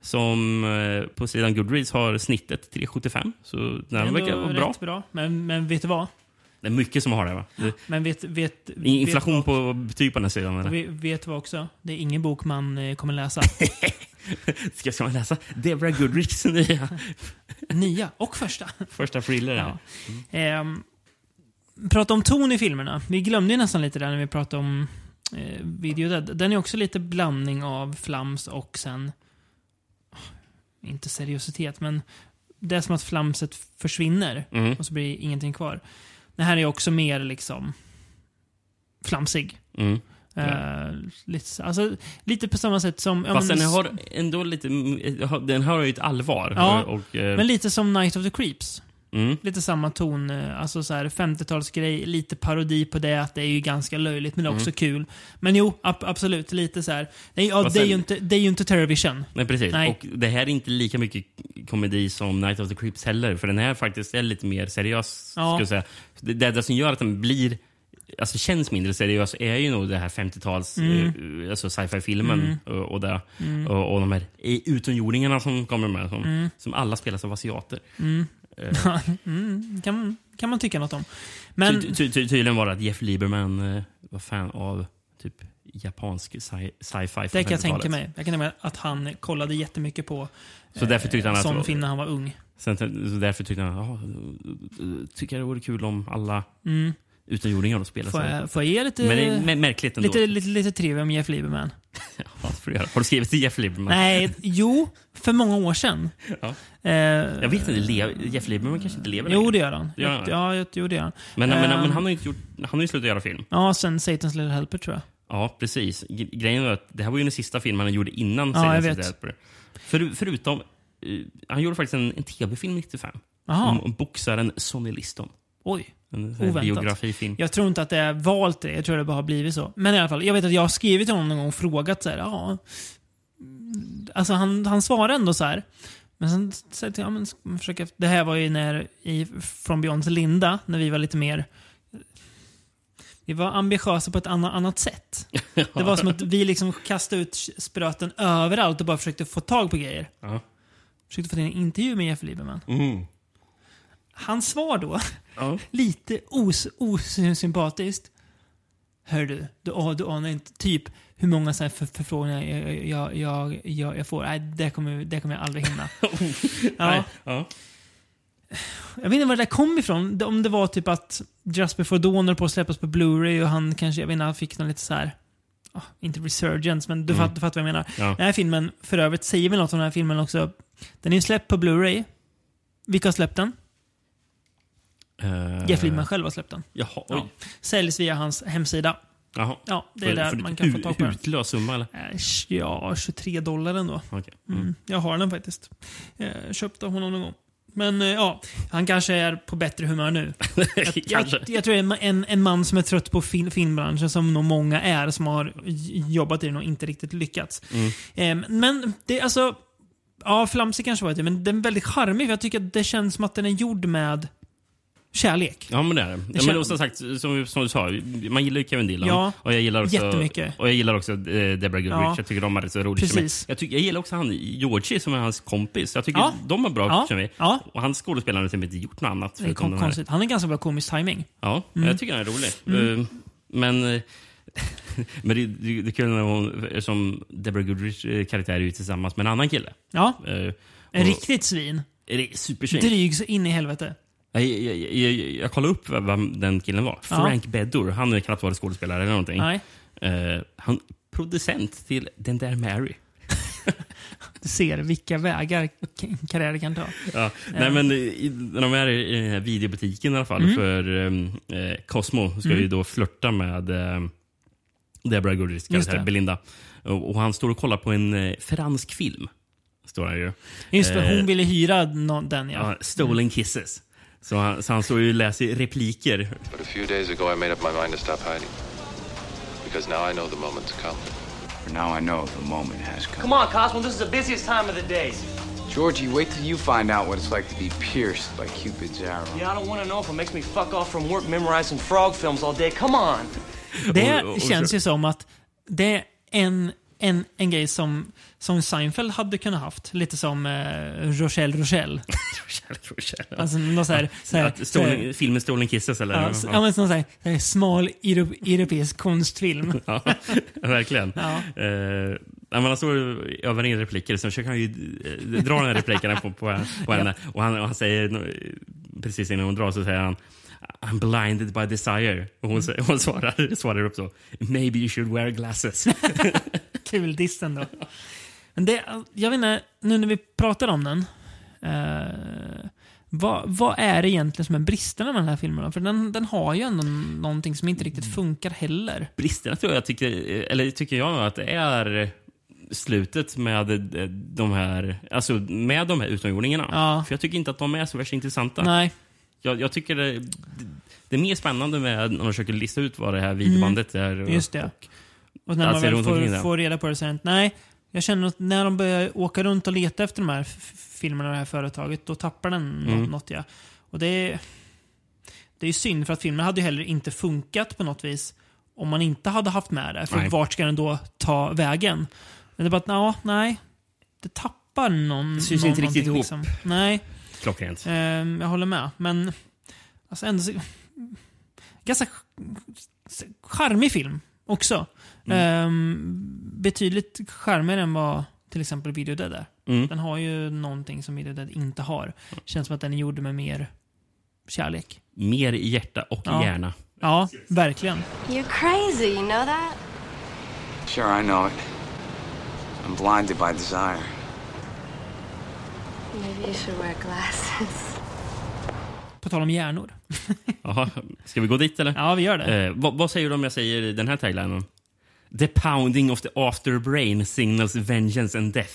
Som eh, på sidan Goodreads har snittet 3,75. Så den Ändå verkar vara bra. bra. Men, men vet du vad? Det är mycket som har det. Va? Det, Men vet, vet, inflation vet, på betyg på den här sidan. Eller? vet, du vad också? Det är ingen bok man eh, kommer läsa. Ska, ska man läsa Deborah Goodrichs nya Nya och första. första thriller? Ja. Ehm, prata om ton i filmerna. Vi glömde ju nästan lite där när vi pratade om eh, Video Dead. Den är också lite blandning av flams och sen... Inte seriositet, men det är som att flamset försvinner Mm. och så blir ingenting kvar. Det här är också mer liksom flamsig. Mm. Eh, lite, alltså, lite på samma sätt som... ja, Fast men- den har ändå lite... Den har ju ett allvar. Ja, och, eh, men lite som Night of the Creeps. Mm. Lite samma ton, eh, alltså så här 50-talsgrej, lite parodi på det, att det är ju ganska löjligt men också Mm. kul. Men jo, ab- absolut, lite så här. Det är, ja, Fast det är, ju sen- inte, det är ju inte Terrorvision. Nej, precis. Nej. Och det här är inte lika mycket komedi som Night of the Creeps heller. För den här faktiskt är lite mer seriös. Ja. Jag säga. Det, det, som gör att den blir Alltså känns mindre seriös är ju nog det här 50-tals Mm. eh, alltså sci-fi-filmen Mm. och, det, Mm. och, och de här eh, utomjordingarna som kommer med som, Mm. som alla spelas av asiater. Mm. Eh, mm, kan, kan man tycka något om. Men, Ty, ty, ty, tydligen var det att Jeff Lieberman eh, var fan av typ japansk sci- sci-fi från det kan jag 50-talet. tänka mig. Jag kan tänka mig att han kollade jättemycket på Så därför tyckte han att- sån film när han var ung. Sen, så därför tyckte han att tycker jag det vore kul om alla Mm. utomjordingar spelade Får jag, får jag ge lite, Men det är mä- märkligt ändå. lite, lite, lite trivia om Jeff Lieberman? Ja. Har du skrivit till Jeff Lieberman? Nej, jo, för många år sedan. Ja. Eh, Jag vet inte, Jeff Lieberman kanske inte lever Jo, längre. det gör han. Ja, jag- jo, det gör han. Men, men, Eh, men han har ju inte gjort, han har ju slutat göra film. Ja, sen Satan's Little Helper tror jag. Ja, precis. Grejen var att det här var ju den sista filmen han gjorde innan Ja, of the Helper. För, förutom... eh, han gjorde faktiskt en, en tv-film 95. Jaha. Om, om boxaren Sonny Liston. Oj. En Oväntat. biografifilm. Jag tror inte att det är valt det. Jag tror det bara har blivit så. Men i alla fall, jag vet att jag har skrivit till honom någon gång och frågat så här, ja. Alltså han, han svarar ändå så här. Men sen sa jag ja, men försöka, Det här var ju när i From Beyond Linda, när vi var lite mer vi var ambitiösa på ett annat, annat sätt. Det var som att vi liksom kastade ut spröten överallt och bara försökte få tag på grejer. Ja. Försökte få till en intervju med Jeff Lieberman. Mm. Hans svar då, Ja. lite os, osympatiskt. Hör du, du, du anar inte typ hur många så här för, förfrågningar jag, jag, jag, jag, jag får. Nej, det kommer, det kommer jag aldrig hinna. ja. Nej, ja. Jag vet inte var det där kom ifrån. Om det var typ att Just before Dawn på att släppas på Blu-ray och han kanske, jag vet inte, han fick någon lite så här. ah, inte resurgence, men du, Mm. fatt, du fattar vad jag menar. Ja. Den här filmen, för övrigt, säger väl något om den här filmen också. Den är ju släppt på Blu-ray. Vilka har släppt den? Eh, Jeff Lieberman själv har släppt den. Jaha. Ja. Säljs via hans hemsida. Jaha. Ja, det är För- där för man kan få tag på den. Hutlös summa eller? Eh, Ja, 23 dollar ändå. Okej. Mm. Jag har den faktiskt. Jag köpte av honom någon gång. Men eh, ja, han kanske är på bättre humör nu. Jag, jag, jag tror det är en, en, man som är trött på film, filmbranschen, som nog många är, som har jobbat i den och inte riktigt lyckats. Mm. Eh, men det är alltså... Ja, flamsig kanske var det, men den är väldigt charmig. För jag tycker att det känns som att den är gjord med kärlek. Ja, men det är det. Ja, men som sagt, som, som du sa, man gillar ju Kevin Dillon. Ja, och jag gillar också, jättemycket. Och jag gillar också eh, Deborah Goodrich. Ja. Jag tycker de rätt så rolig Precis. Jag, tycker, jag gillar också han Georgie som är hans kompis. Jag tycker Ja. de har bra Ja. Ja. Och hans skådespelare har typ inte gjort något annat. Det är kon- de konstigt. Han har ganska bra komisk timing. Ja, Mm. jag tycker han är rolig. Mm. Eh, Men, eh, men det, det, det är kul när hon, som Deborah Goodrich karaktär är ju tillsammans med en annan kille. Ja. Eh, En riktigt svin. Är det supersvin? Dryg så in i helvete. Jag, jag, jag, jag, kollade upp vem- den killen var. Ja. Frank Beddor. Han är knappt varit skådespelare eller någonting. Nej. Eh, han producent till Den där Mary. Du ser vilka vägar karriären kan ta. Ja. Nej, men när de är i den här videobutiken i alla fall Mm. för um, eh, Cosmo ska Mm. ju då flörta med eh, Deborah Goodrichs Just karaktär. Belinda. Och, och han står och kollar på en eh, fransk film. Står han ju. Just det, hon Eh, ville hyra någon, den ja. ja, Stolen Kisses. Så han, så han står ju och läser repliker. But a few days ago, I made up my mind to stop hiding. Because now I know the moment's come. For now I know the moment has come. Come on, Cosmo, this is the busiest time of the day. Georgie, wait till you find out what it's like to be pierced by Cupid's arrow. Yeah, I don't want to know if it makes me fuck off from work memorizing frog films all day. Come on. Det känns ju som att det är en, en, en grej som, som Seinfeld hade kunnat haft. Lite som eh, Rochelle Rochelle. Alltså någon så här, så här, Att så här, stolen, filmen Stolen Kisses eller? ja, s- ja, men sån så här, så här smal euro- europeisk konstfilm. Ja, verkligen. Ja. Eh, när man står övar in repliker så försöker han ju eh, dra de här replikerna på, på, på henne. Och han, och han säger, precis innan hon drar så säger han I'm blinded by desire. Och hon, hon svarar, svarar upp så. Maybe you should wear glasses. Kul diss ändå. Men det, jag vet inte, nu när vi pratar om den. Eh, vad, vad är det egentligen som är bristerna med den här filmen? För den, den har ju ändå någonting som inte riktigt funkar heller. Bristerna tror jag tycker, eller tycker jag att det är slutet med de här, alltså med de här utomjordingarna. Ja. För jag tycker inte att de är så värst intressanta. Nej. Jag, jag tycker det, det är mer spännande med när de försöker lista ut vad det här videobandet är. Mm. Just det. Och när allt man väl får, får reda på det sen. Nej, jag känner att när de börjar åka runt och leta efter de här filmerna och det här företaget, då tappar den Mm. något. Ja. Och det är, det är ju synd, för att filmen hade ju heller inte funkat på något vis om man inte hade haft med det. För Nej. vart ska den då ta vägen? Men det är bara att, ja, nej. Det tappar någon, Det syns någon, inte riktigt ihop. Liksom. Nej, Klockrent. ehm, jag håller med. Men alltså ändå, så- ganska charmig film också. Ehm, betydligt charmigare än vad till exempel Video Dead är. Mm. Den har ju någonting som Video Dead inte har. Känns som att den är gjord med mer kärlek. Mer i hjärta och Ja. hjärna. Ja, verkligen. You're crazy, you know that? Sure, I know it. I'm blinded by desire. Maybe you should wear glasses. På tal om hjärnor. Jaha, ska vi gå dit eller? Ja, vi gör det. Eh, vad, vad säger du om jag säger den här taglinen? The pounding of the afterbrain signals vengeance and death.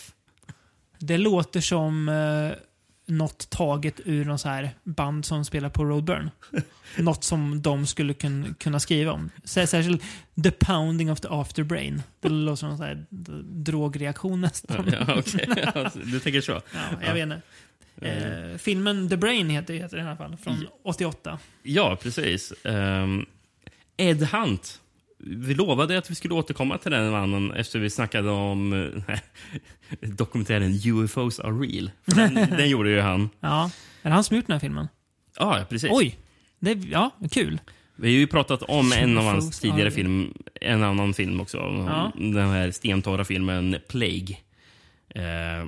Det låter som eh, något taget ur någon så här band som spelar på Roadburn. något som de skulle kun, kunna skriva om. Sär- Särskilt The Pounding of the Afterbrain. Det låter som någon så här d- drogreaktion nästan. Ja. Alltså, du tänker så? Ja, jag vet inte. Eh, filmen The Brain heter, heter den i alla fall, från 88. Ja, precis. Ehm, Ed Hunt. Vi lovade att vi skulle återkomma till den mannen efter vi snackade om eh, dokumentären UFOs are real. Den, den gjorde ju han. Ja. Är det han som gjort den här filmen? Ja, precis. Oj! Det, ja, kul. Vi har ju pratat om en av hans tidigare are- film, en annan film också. Ja. Den här stentorra filmen Plague. Eh,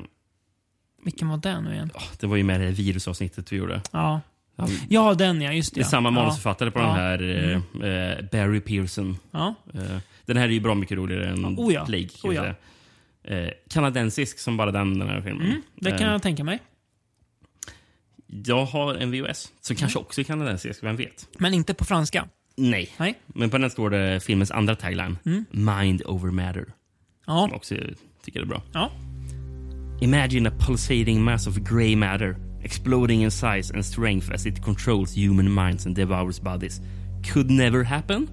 Vilken var den nu igen? det var ju med det här virusavsnittet vi gjorde. Ja. Han- Ja, den ja. Just det. Det är samma manusförfattare på den här, Mm. eh, eh, Barry Pearson. Ja. Eh, den här är ju bra mycket roligare än Oh ja. Plague. Kan Oh. Eh, kanadensisk som bara den, den här filmen. Mm, det kan Eh, jag tänka mig. jag har en VHS som kanske också är kanadensisk, vem vet? Men inte på franska. Nej. Nej. Men på den står det filmens andra tagline. Mm. Mind over matter. Ja. Som också tycker det är bra. Ja. Imagine a pulsating mass of grey matter, exploding in size and strength as it controls human minds and devours bodies. Could never happen?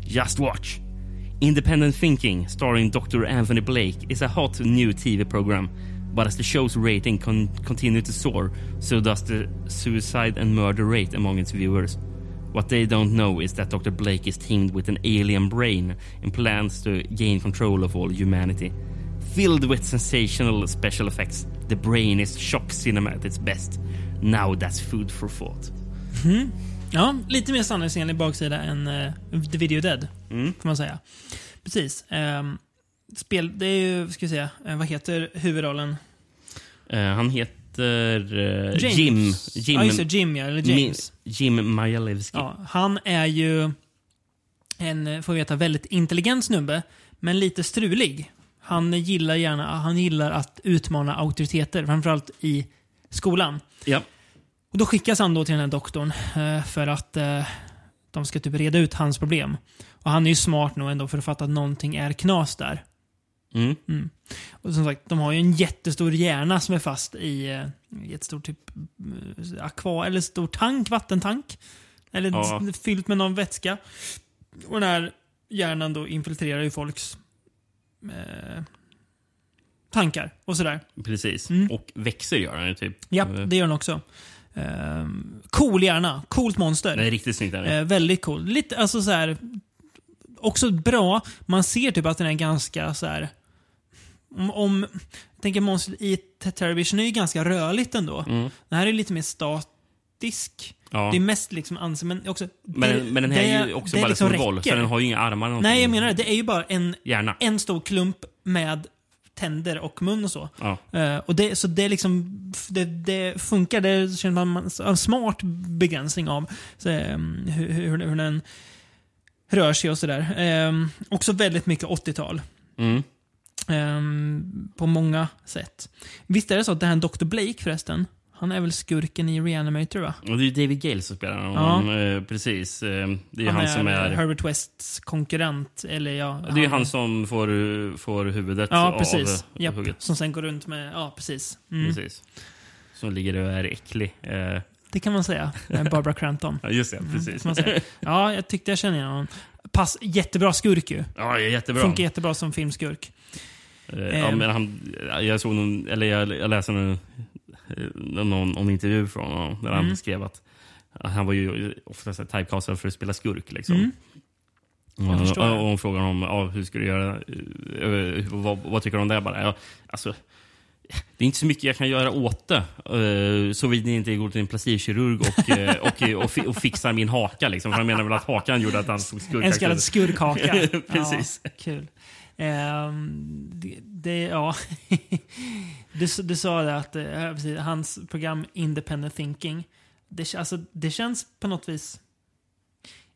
Just watch. Independent Thinking, starring Dr. Anthony Blake, is a hot new TV program. But as the show's rating con- continue to soar, so does the suicide and murder rate among its viewers. What they don't know is that Dr. Blake is teamed with an alien brain and plans to gain control of all humanity. Filled with sensational special effects, the brain is shock cinema at its best. Now that's food for thought. Mm. Ja, lite mer sanningsenlig baksida än uh, The Video Dead. Mm. Får man säga. Precis. Ehm, spel, det är ju, ska vi säga, eh, vad heter huvudrollen? Eh, han heter James. Jim. Jim. Just det, Jim, ja, eller James. Mi- Jim Majalewski. Ja, han är ju en, får vi veta, väldigt intelligent snubbe, men lite strulig. Han gillar gärna, han gillar att utmana auktoriteter, framförallt i skolan. Ja. Och då skickas han då till den här doktorn eh, för att eh, de ska typ reda ut hans problem. Och han är ju smart nog ändå för att fatta att någonting är knas där. Mm. Mm. Och som sagt, de har ju en jättestor hjärna som är fast i, eh, i ett stort typ akva, eller stor tank, vattentank. Eller Ja. fyllt med någon vätska. Och den här hjärnan då infiltrerar ju folks eh, tankar och sådär. Precis. Mm. Och växer gör han ju typ. Ja, Eh, det gör den också. Ehm, cool hjärna, coolt monster. Det är riktigt snyggt. Det. Eh, väldigt cool. Lite, alltså så här, också bra. Man ser typ att den är ganska så här. Om, om jag tänker monstret i Te- Television är ju ganska rörligt ändå. Mm. Den här är lite mer statisk. Ja. Det är mest liksom ans- men också... Men, det- men den här det- är ju också bara liksom som boll, så den har ju inga armar. eller. Nej, jag menar det. Det är ju bara en, Hjärna. en stor klump med tänder och mun och så. Ja. Eh, och det, så det, liksom, det, det funkar. Det känner man en smart begränsning av så, ehm, hur, hur, hur den rör sig och sådär. Um, också väldigt mycket 80-tal. Mm. Ehm, på många sätt. Visst är det så att det här är Dr. Blake förresten? Han är väl skurken i Reanimator va? Och det är ju David Gale som spelar honom. Eh, precis. Eh, det är ju han, som är... Herbert Wests konkurrent. Eller ja, Det är ju han som får, får huvudet Ja, precis. av Japp, hugget. som sen går runt med... Ja, precis. Mm. Precis. Som ligger och är äcklig. Eh, Det kan man säga. Barbara Crampton. Ja, just det. Mm, Precis. man säga. Ja, jag tyckte jag kände igen honom. Pass, jättebra skurk ju. Ja, jättebra. Funkar jättebra som filmskurk. Ja, men han, jag såg någon, eller jag, jag läste någon, någon, någon intervju från honom där han Mm. skrev att han var ju oftast typecastad för att spela skurk. Liksom. Mm. Och, och, hon frågar honom ja, hur ska du göra, eh, vad, vad tycker du om det? Bara, ja, alltså, det är inte så mycket jag kan göra åt det. Uh, Såvida jag inte går till en plastikkirurg och, eh, och, och, och fixar min haka. Liksom. För han menar väl att hakan gjorde att han såg skurkaktig En så kallad skurkhaka. Precis. Ja, kul. Ehm, det, det, ja. du, du sa det att eh, precis, hans program Independent Thinking, det, alltså, det känns på något vis...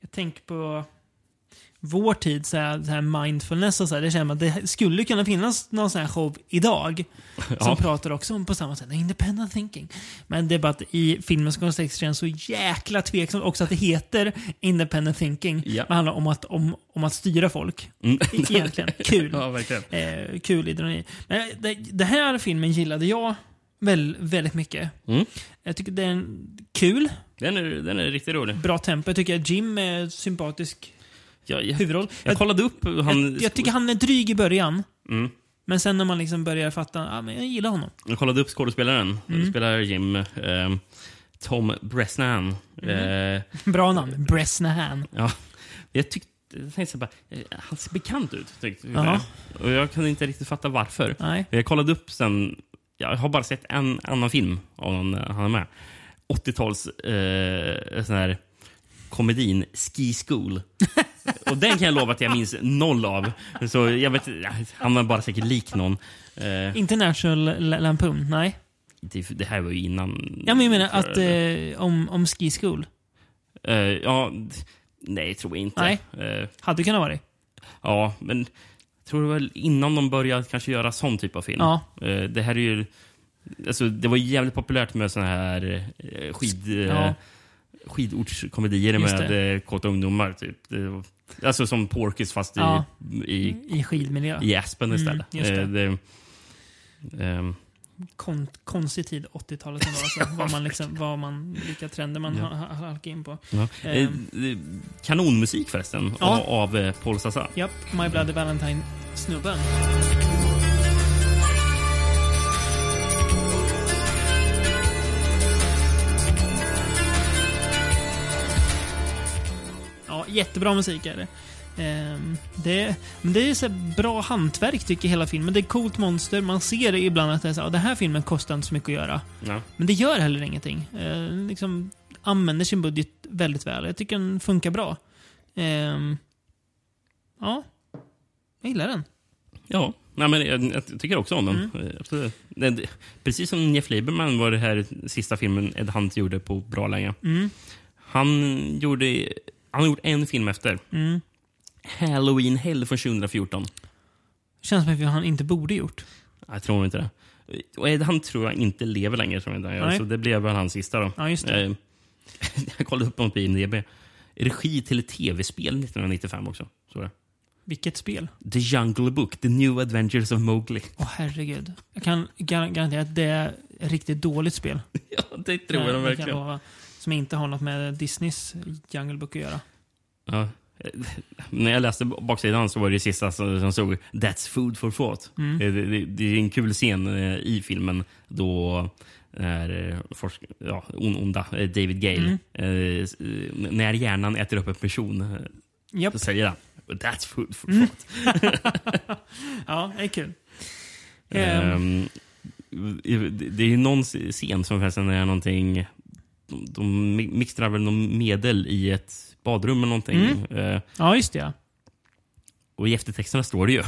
Jag tänker på vår tid, så här, så här mindfulness och så här, det känner man att det skulle kunna finnas någon sån här show idag som Ja. pratar också om på samma sätt, independent thinking. Men det är bara att i filmens kontext känns så jäkla tveksamt också att det heter independent thinking. Ja. Det handlar om att, om, om att styra folk. Mm. E- Egentligen. Kul. Ja. Eh, kul ironi. Men det, det här filmen gillade jag väl, väldigt mycket. Mm. Jag tycker den är kul. Den är, den är riktigt rolig. Bra tempo. Jag tycker att Jim är sympatisk Jag, jag, huvudroll. jag kollade upp han... jag, jag tycker han är dryg i början. Mm. Men sen när man liksom börjar fatta, ja men jag gillar honom. Jag kollade upp skådespelaren. Mm. Spelar Jim. ehm, Tom Bresnan. Mm. Eh, Bra namn. Bresnahan. ja. Jag tyckte... Jag tänkte bara, eh, han ser bekant ut. Tyckte Ja. jag. Och jag kunde inte riktigt fatta varför. Nej. Jag kollade upp sen... Jag har bara sett en annan film av honom när han är med. 80-tals eh, sån här komedin Ski School. Och den kan jag lova att jag minns noll av. Så jag vet, han var bara säkert lik någon. Eh, International La- Lampoon. Nej. det, det här var ju innan... Ja, men jag menar att eh, om, om Ski School. Eh, ja, nej, tror jag inte. Nej. Eh, Hade kunnat vara det. ja, men jag tror väl innan de började kanske göra sån typ av film. Ja. Eh, det här är ju... Alltså, det var jävligt populärt med såna här eh, skid... Ja. Skidortskomedier med det. eh, kåta ungdomar. Typ. Det, alltså som Porkis fast i, Ja. i, I skidmiljö. i Aspen Mm, istället. det. Eh, det, ehm, Kon, konstig tid, 80-talet ändå. Alltså, vad man liksom, vad man, vilka trender man Ja. ha- ha- halkar in på. ja. Eh, kanonmusik förresten, Ja. av, av Paul Sassa. Japp, My Bloody Valentine-snubben. Jättebra musik är det. Ehm, det, men det är så bra hantverk tycker jag hela filmen. Det är coolt monster. Man ser det ibland att det är så, här, "Ja, den här filmen kostar inte så mycket att göra. Ja. Men det gör heller ingenting. Eh, liksom använder sin budget väldigt väl. Jag tycker den funkar bra. Ehm, ja, jag gillar den. Ja, nej, men jag, jag tycker också om den. Mm. Eh, det- Precis som Jeff Lieberman var det här sista filmen Ed Hunt gjorde på bra länge. Mm. Han gjorde han har gjort en film efter. Mm. Halloween Hell från 2014. Känns som att han inte borde gjort. Jag tror inte det. Och Ed Hunt tror jag inte lever längre. Tror jag inte. han gör. Så det blev väl hans sista. Då. Ja, just det. Eh, jag kollade upp honom på IMDB. Regi till ett tv-spel 1995 också. Så det. Vilket spel? The Jungle Book, The New Adventures of Mowgli. Åh herregud. Jag kan gar garantera att det är ett riktigt dåligt spel. ja, det tror jag det kan verkligen. Som inte har något med Disneys Jungle Book att göra. Ja. När jag läste baksidan så var det det sista som stod “That's food for thought”. Mm. Det, det, det är en kul scen eh, i filmen då är, eh, forsk, ja, on, onda eh, David Gale, Mm. eh, när hjärnan äter upp en person, Japp. så säger han “That's food for Mm. thought”. Ja, det är kul. Ehm, det är ju någon scen som förresten är någonting... De, de mixtrar väl något medel i ett badrum eller någonting. Mm. Eh, ja, just det. Ja. Och i eftertexterna står det ju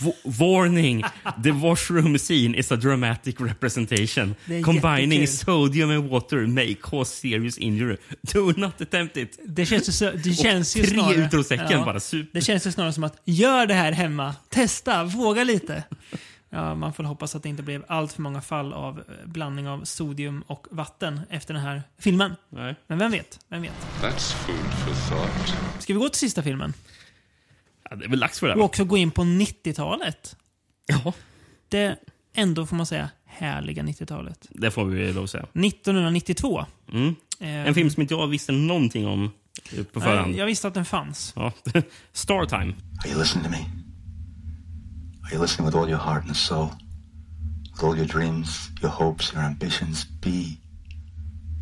"Va- Warning! The washroom scene is a dramatic representation. Combining jättekul. sodium and water may cause serious injury. Do not attempt it. Det känns ju, så, det känns ju tre snarare... utropstecken bara. Super. Det känns ju snarare som att gör det här hemma. Testa, våga lite. Ja, man får hoppas att det inte blev allt för många fall av eh, blandning av sodium och vatten efter den här filmen. Nej. Men vem vet? Vem vet? That's food for thought. Ska vi gå till sista filmen? Ja, det är väl dags för det. Och va? också gå in på 90-talet. Ja. Det ändå, får man säga, härliga 90-talet. Det får vi lov att säga. 1992. Mm. Ehm, En film som inte jag visste någonting om eh, på förhand. Jag visste att den fanns. Ja. Star Time. Are you listening to me? Are you listening with all your heart and soul? With all your dreams, your hopes, your ambitions? Be,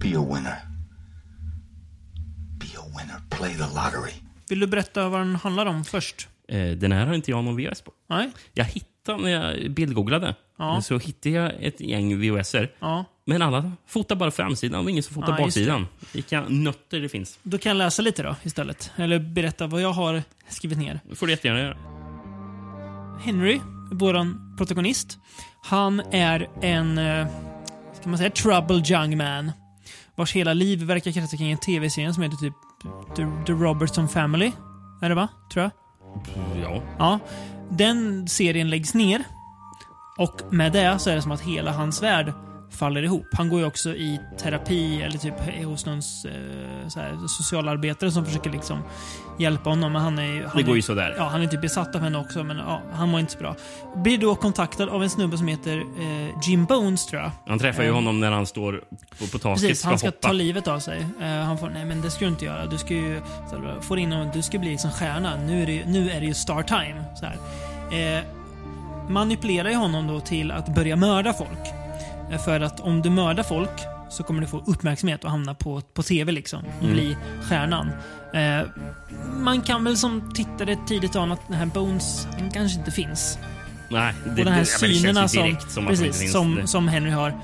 be a winner. Be a winner. Play the lottery. Vill du berätta vad den handlar om först? Eh, den här har inte jag någon VHS på. Nej. Jag hittade när jag bildgooglade, Ja. så hittade jag ett gäng VHSer. Ja. Men alla fotar bara framsidan och ingen som fotar Ja, baksidan. Vilka nötter det finns. Då kan jag läsa lite då istället. Eller berätta vad jag har skrivit ner. Det får du jättegärna göra. Henry, våran protagonist, han är en, eh, ska man säga, troubled young man. Vars hela liv verkar kretsa kring en tv-serie som heter typ The, The Robertson Family. Är det va? Tror jag. Ja. Ja. Den serien läggs ner. Och med det så är det som att hela hans värld faller ihop. Han går ju också i terapi eller typ hos någon eh, här, socialarbetare som försöker liksom hjälpa honom. Men han är ju, han Det går ju sådär. Ja, han är typ besatt av henne också, men ja, han mår inte så bra. Blir då kontaktad av en snubbe som heter eh, Jim Bones, tror jag. Han träffar ju Eh, honom när han står på, på taket Precis, ska han ska hoppa. ta livet av sig. Eh, han får, nej men det ska du inte göra. Du ska ju, så, får in honom, du ska bli liksom stjärna. Nu är det, ju- nu är det ju star time. Så här. Eh, manipulerar ju honom då till att börja mörda folk. För att om du mördar folk så kommer du få uppmärksamhet och hamna på, på TV liksom. Och Mm. bli stjärnan. Eh, man kan väl som tittare tidigt ana att den här Bones, den kanske inte finns. Nej, det, och de här det, synerna som, som precis, som, som Henry har.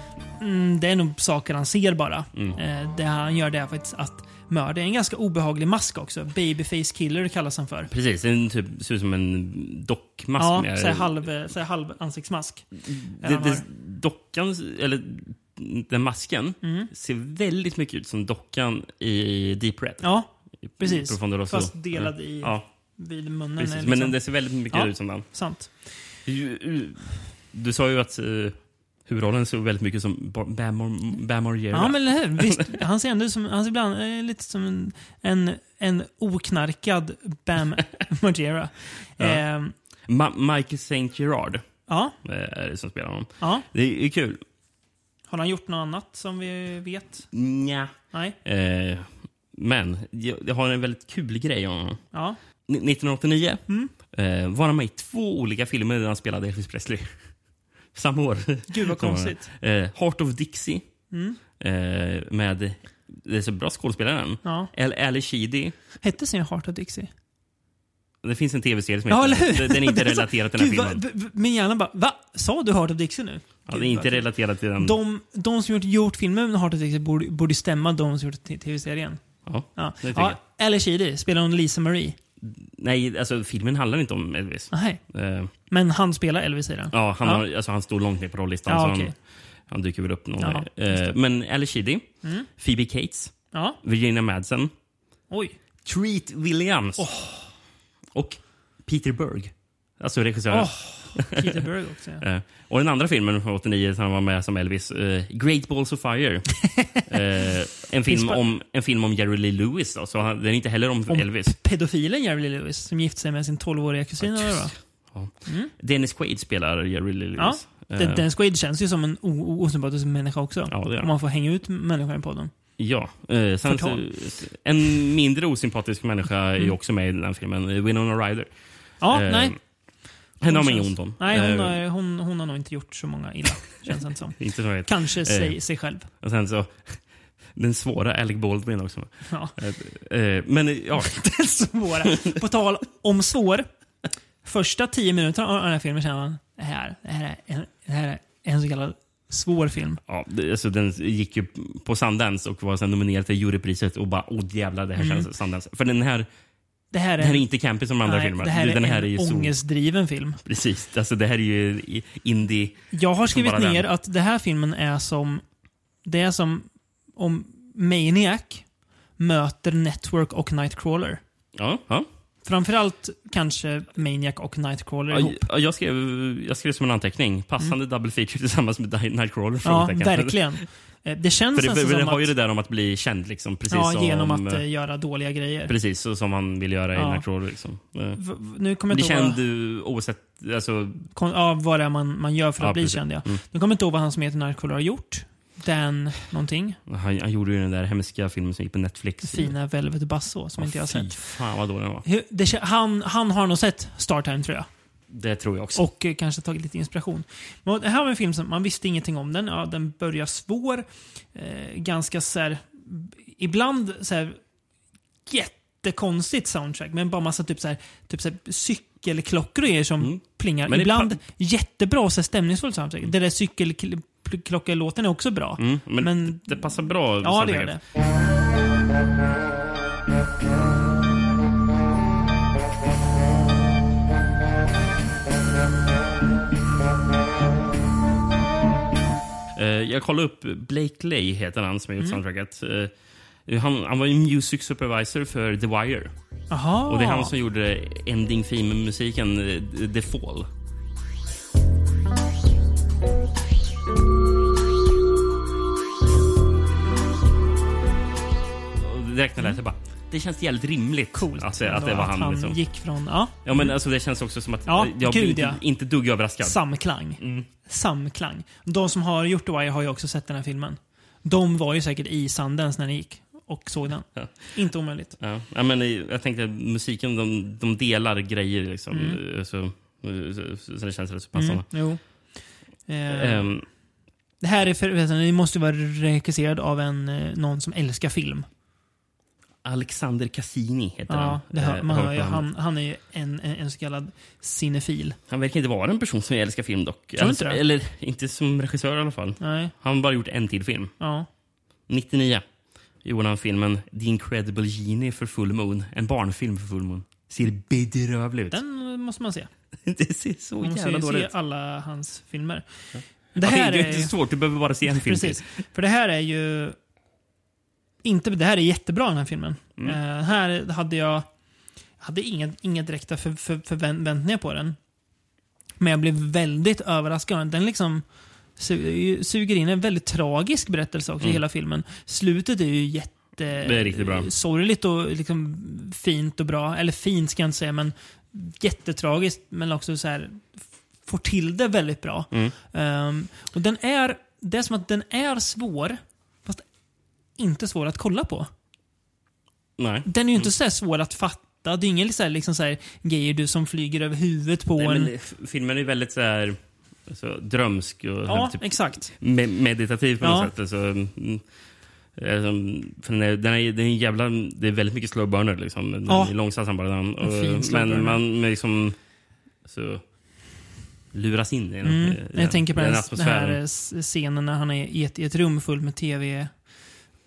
Mm, det är nog saker han ser bara. Mm. Eh, det han gör det är faktiskt att mörda. Det är en ganska obehaglig mask också. Babyface killer kallas han för. Precis, den typ, ser ut som en dockmask. ja, med- halv, såhär halv ansiktsmask. det, det, dockan, eller den masken, Mm. ser väldigt mycket ut som dockan i Deep Red. Ja, precis. Fast delad i, Ja, vid munnen. precis. är Men liksom- den ser väldigt mycket Ja, ut som den. Sant. Du, du sa ju att uh, huvudrollen ser väldigt mycket som Ba- Bam Mar- Bam Margera. Ja, men eller hur? Visst, han ser ändå som, han ser ibland eh, lite som en, en, en oknarkad Bam Margera. Ja. Eh, Ma- Michael St. Gerard ja, eh, är det som spelar honom. ja. Det är kul. Har han gjort något annat som vi vet? Nja. Nej. Eh, men jag, har en väldigt kul grej om honom. Ja. Ni- 1989 Mm. eh, var han med i två olika filmer där han spelade Elvis Presley. Samma år. Gud, vad konstigt. Eh, Heart of Dixie Mm. eh, med det är så bra skådespelaren. Ja. El Ali Sheedy. Hette serien Heart of Dixie? Det finns en tv-serie som Ja, heter? Den är inte relaterad till den här Gud, filmen. b- Min hjärna bara, va? Sa du Heart of Dixie nu? Ja, det är inte relaterat till den. De, de som gjort, gjort filmen med Heart of Dixie borde, borde stämma de som gjort tv-serien. Ja, Ja. det ja, Eller Sheedy, spelar hon Lisa Marie? Nej, alltså filmen handlar inte om Elvis. Nej. Eh, Men han spelar Elvis i den? ja, han, Har, alltså, han står långt ner på rollistan. Ja, så okej. han, han dyker väl upp någon gång. Eh, men Ali Sheedy, Mm. Phoebe Cates, Ja. Virginia Madsen, Oj. Treat Williams och Peter Berg. Alltså regissören. Åh, Peter Berg också. Ja. Eh, och den andra filmen från 89 som han var med som Elvis, eh, Great Balls of Fire. eh, en, film på- om, en film om Jerry Lee Lewis. Då, så han, den är inte heller om, Om Elvis. Pedofilen Jerry Lee Lewis som gifte sig med sin 12-åriga kusin. vad? Ja. Mm. Dennis Quaid spelar Jerry Lee Ja, Lewis. Den, Eh, den Squid känns ju som en osympatisk människa också. Ja, det är Om man får hänga ut människan i podden. Ja. Eh, sen, en mindre osympatisk människa är Mm. också med i den här filmen. Winona Ryder. Ja, Eh, nej. Henne har man inget ont om. Nej, hon Eh, har, hon, hon har nog inte gjort så många illa. Känns det inte som. Inte så. Kanske Eh, sig, sig själv. Och sen så, den svåra Alec Baldwin också. Ja. Eh, eh, men ja. Den svåra. På tal om svår. Första tio minuterna av den här filmen känner man det här, det här, är, en, det här är en så kallad svår film. Ja, det, alltså, den gick ju på Sundance och var sen nominerad till jurypriset och bara åh jävlar det här Mm. känns Sundance. För den här, Det här är, den här är inte campy som de andra nej, filmerna. Det här är den här en är ju ångestdriven film. Precis, alltså det här är ju indie. Jag har skrivit bara den. ner att den här filmen är som det är som om Maniac möter Network och Nightcrawler. Ja, ja. Framförallt kanske Maniac och Nightcrawler Ja, ihop. ja, jag, skrev, jag skrev som en anteckning. Passande double feature tillsammans med Nightcrawler. Mm. Ja, verkligen. Eh, Det känns För det, nästan för det har ju att... det där om att bli känd. Liksom, precis ja, som, genom att eh, göra dåliga grejer. Precis, så som man vill göra i Ja. Liksom. Eh, V- v- nu kommer bli känd vad- oavsett... Alltså, kon- ja, vad det är man, man gör för att Ja, bli precis. känd. Ja. Mm. Nu kommer jag inte ihåg vad han som heter Nightcrawler har gjort. Dan någonting. han, han gjorde ju den där hemska filmen som gick på Netflix. Fina Velvet Basso som Ja, inte jag har fy sett. fan vad dålig den var. Hur- Det, han, han har nog sett Startime tror jag. Det tror jag också. Och eh, kanske tagit lite inspiration. Men det här var en film som man visste ingenting om den. Ja, den börjar svår. Eh, ganska så här, Ibland så här, jättekonstigt soundtrack. Men bara massa typ så här, typ så här, cyk, cykelklockor och grejer som plingar. Mm. Men det Ibland jättebra och så här stämningsfullt soundtrack. Det där cykelklockelåten är också bra. Mm, men, Men- det passar bra. Ja, det gör det. Jag kollade upp Blake Lay, heter han, som har gjort Mm. soundtracket. Eh, han, han var ju music supervisor för The Wire. Jaha. Och det är han som gjorde ending theme-musiken eh, The Fall. Direkt när jag läste bara, det känns jävligt rimligt Coolt. att, det- att det var han. han liksom. gick från... Ja. Ja, men alltså, det känns också som att Ja, jag gud, blir inte, ja. inte dugg överraskad. Samklang. Mm. Samklang. De som har gjort The Wire har ju också sett den här filmen. De var ju säkert i Sundance när ni gick och såg den. Ja. Inte omöjligt. Ja, ja, men jag tänkte att musiken, de, de delar grejer liksom. Mm. Så, så, så det känns rätt så passande. Mm. Eh, Ehm, det här är för, ni måste vara regisserad av en, eh, någon som älskar film. Alexander Cassini heter Ja, han. det hör, Eh, man hör ju, han, han är ju en, en, en så kallad cinefil. Han verkar inte vara en person som älskar film dock. Tror du inte det? Eller inte som regissör i alla fall. Nej. Han har bara gjort en till film. Ja. 99 gjorde han filmen The Incredible Genie för Full Moon. En barnfilm för Full Moon. Ser bedrövlig ut. Den måste man se. det ser så Man måste jävla se dåligt ut. alla hans filmer. Det, Det här det är är... inte svårt, du behöver bara se en film Precis. till. För det här är ju... Inte, det här är jättebra den här filmen. Mm. Eh, här hade jag hade inga, inga direkta för, för, förväntningar på den. Men jag blev väldigt överraskad. Den liksom su- suger in en väldigt tragisk berättelse också i Mm. hela filmen. Slutet är ju jätte... Det är riktigt bra. Sorgligt och liksom fint och bra. Eller fint ska jag inte säga, men jättetragiskt. Men också så här får till det väldigt bra. Mm. Ehm, och den är, det är som att den är svår, inte svår att kolla på. Nej. Den är ju inte så här svår att fatta. Det är ingen så här, liksom så här, grejer du som flyger över huvudet på Nej, en. men filmen är väldigt så här, alltså, drömsk och Ja, typ exakt. me meditativ på Ja. något sätt. Alltså, mm, alltså, för den är, den är, den är jävla, det är väldigt mycket slow burner. Liksom. Den Ja. är långsam men man liksom, så, luras in i den. Mm. Jag tänker på den, den här scenen när han är i ett, i ett rum fullt med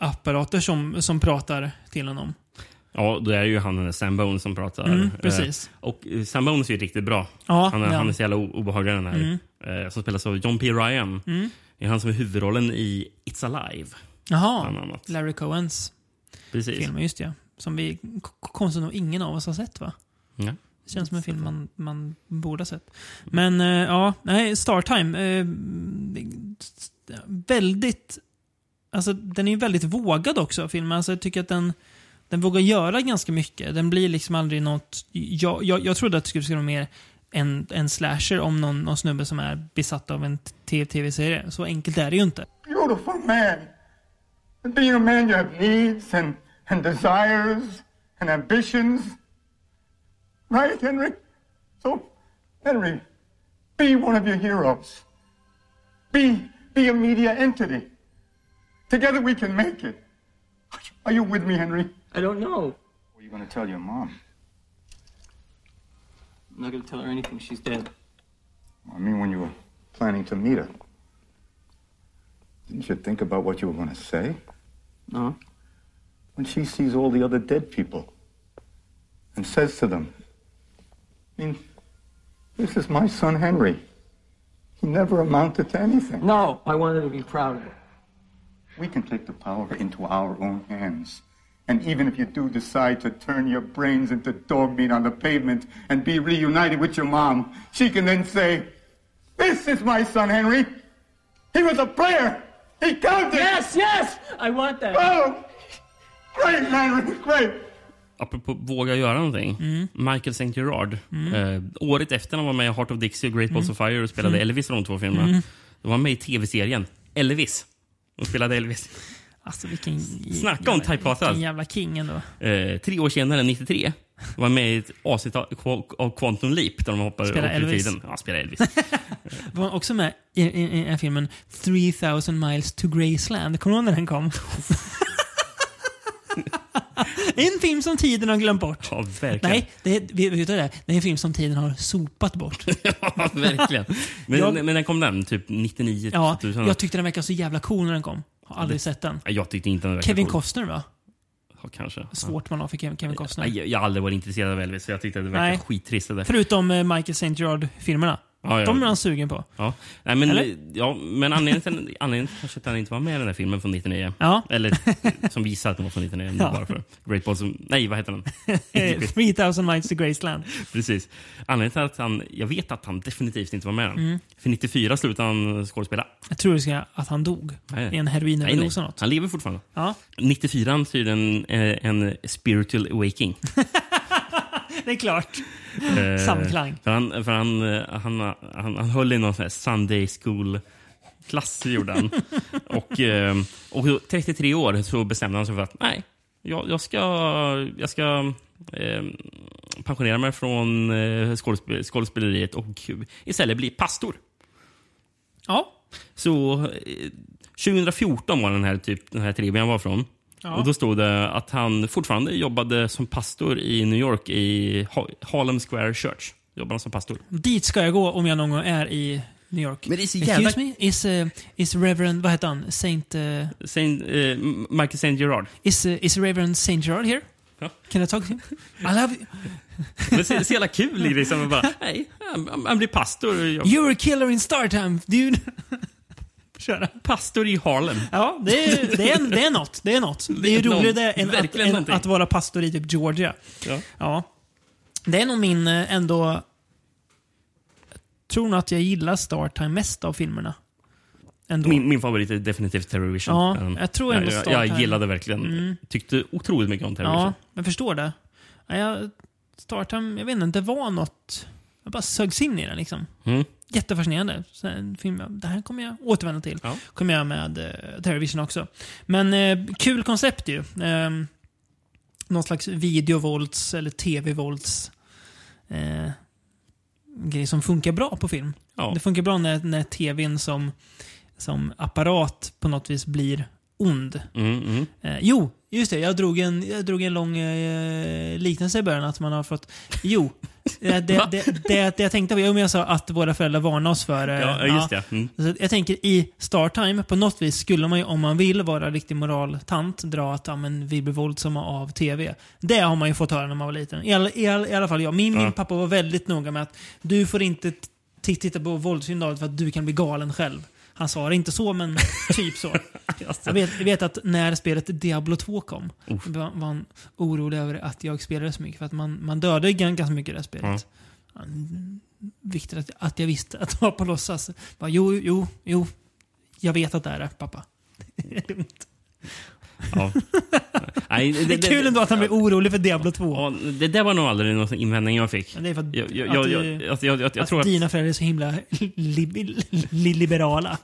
tv-apparater som, som pratar till honom. Ja, då är det ju han där Sam Bones som pratar. Mm, Eh, precis. och eh, Sam Bones är ju riktigt bra. Ja, han, är han är så jävla obehaglig den här. Eh, som spelas av John P. Ryan. Mm. Det är han som är huvudrollen i It's Alive. Jaha. Larry Cohens Precis. film, just det. Som vi konstigt nog ingen av oss har sett va? Ja. Det känns som en film man, man borde ha sett. Men eh, ja, nej, Startime. Eh, väldigt... Alltså den är ju väldigt vågad också, filmen. Alltså, jag tycker att den, den vågar göra ganska mycket. Den blir liksom aldrig något... Jag, jag, jag trodde att det skulle vara mer en, en slasher om någon, någon snubbe som är besatt av en tv-serie. Så enkelt är det ju inte. beautiful man. Being a man, you have needs and, and desires and ambitions. Right, Henry? So, Henry, be one of your heroes. Be, be a media entity. Together we can make it. Are you with me, Henry? I don't know. What are you going to tell your mom? I'm not gonna tell her anything. She's dead. I mean, when you were planning to meet her. Didn't you think about what you were going to say? No. When she sees all the other dead people and says to them, I mean, this is my son Henry. He never amounted to anything. No, I wanted to be proud of it. We can take the power into our own hands. And even if you do decide to turn your brains into dog meat on the pavement and be reunited with your mom, she can then say, This is my son Henry. He was a player. He counted. Yes, yes! I want that. Oh! Great, Henry, great. Apropå våga göra någonting. Mm. Michael St. Gerard. Eh, året efter han var med i Heart of Dixie och Great Balls Mm. of Fire och spelade Mm. Elvis i de två filmerna. Mm. Då var han med i tv-serien Elvis. Och spelade Elvis. Alltså vilken... Snacka om typecastad. Vilken jävla king ändå. Eh, tre år senare, 93, var med i ett avsnitt av Quantum Leap där de hoppar Spelar upp i Elvis. tiden. Ja, spelar Elvis. Var han också med i, i, i den filmen 3000 miles to Graceland. Kommer du ihåg när den kom? En film som tiden har glömt bort. Ja, verkligen. Nej, det vet du det? det är en film som tiden har sopat bort. Ja, verkligen. Men, Jag- men när kom den? Typ 99? Ja, 2000? jag tyckte den verkade så jävla cool när den kom. Har aldrig sett den. Ja, Jag tyckte inte den Kevin cool. Costner va? Ja, kanske. Svårt man har för Kevin Costner. Nej, jag, jag har aldrig varit intresserad av Elvis, så jag tyckte det verkade skittrist. det där. Förutom eh, Michael St. Gerard-filmerna. Ja, ja. De är han sugen på. Ja. Nej, men, Eller? ja, men anledningen till, anledningen till kanske att han inte var med i den här filmen från 99. Ja. Eller som visar att den var från 99. Ja. Bara för Great Balls of, Nej, vad heter den? Eh, 3000 Nights to Graceland. Precis. Anledningen till att han... Jag vet att han definitivt inte var med. Mm. För 94 slutade han skådespela. Jag tror ska att han dog. Nej, nej. I en heroinöverdos eller något. Han lever fortfarande. Ja. 94 han styrde en, en spiritual awakening. Det är klart. Eh, Samklang. För han, för han, eh, han, han, han höll i någon sån här Sunday school-klass, gjorde han. och, eh, och 33 år så bestämde han sig för att nej, jag, jag ska, jag ska eh, pensionera mig från eh, skådespel, skådespeleriet och istället bli pastor. Ja. Så eh, 2014 var den här, typ, den här trivia han var från. Ja. Och Då stod det att han fortfarande jobbade som pastor i New York i Ha- Harlem Square Church. Jobbade han som pastor. Dit ska jag gå om jag någon gång är i New York. Men det är så Excuse jävla- me? Is, uh, is Reverend, vad heter han? Saint... Uh, Saint, eh, Michael St. Gerard. is, uh, is Reverend Saint Gerard here? Ja. Can I talk to him? I love you. Men det är så jävla kul liksom. Bara, han, blir pastor. Jag, You're a killer in Star Time, dude. Köra. pastor i Harlem. Ja, det är, det, är, det är något. Det är något. Det är ju roligare än, att, än att vara pastor i typ Georgia. Ja. Ja. Det är nog min eh, ändå... Jag tror nog att jag gillar Star Time mest av filmerna. Ändå. Min, min favorit är definitivt Terrorvision. Ja, Men jag tror ändå jag, Star jag, Time. gillade verkligen. Mm. Tyckte otroligt mycket om Terrorvision. Ja, jag förstår det. Ja, jag, Star Time, jag vet inte, det var något... Jag bara sögs in i den liksom. Mm. Jättefascinerande. En film, det här kommer jag återvända till. Ja. kommer jag med eh, Terrorvision också. Men eh, kul koncept ju. Eh, någon slags videovålds eller tv-vålds eh, grej som funkar bra på film. Ja. Det funkar bra när, när tvn som, som apparat på något vis blir ond. Mm, mm. Eh, jo, just det. Jag drog en, jag drog en lång eh, liknelse i början. Att man har fått... Jo. Eh, det, det, det, det jag tänkte var, jo, men jag sa att våra föräldrar varnade oss för... eh, Ja, just det. Mm. Så jag tänker i Startime, på något vis skulle man ju om man vill vara riktig moraltant dra att ja, men, vi blir våldsamma av TV. Det har man ju fått höra när man var liten. I alla, i alla, i alla fall jag. Min, Ja. min pappa var väldigt noga med att du får inte titta på våldsfilm för att du kan bli galen själv. Han sa det inte så, men typ så. Jag vet, jag vet att när spelet Diablo 2 kom Uff. var, var han orolig över att jag spelade så mycket. För att man, man dödade ganska mycket i det här spelet. Han- Viktigt att, att jag visste att det var på låtsas. Bara, jo, jo, jo. Jag vet att det är det, pappa. Det är lugnt. Ja. Nej, Det är kul ändå att han blir orolig för Diablo 2. Ja, det där var nog aldrig någon invändning jag fick. Men det är för att, Jag, jag, att, jag, du- jag, jag, jag, jag, jag att tror att... dina föräldrar är så himla li, li, liberala.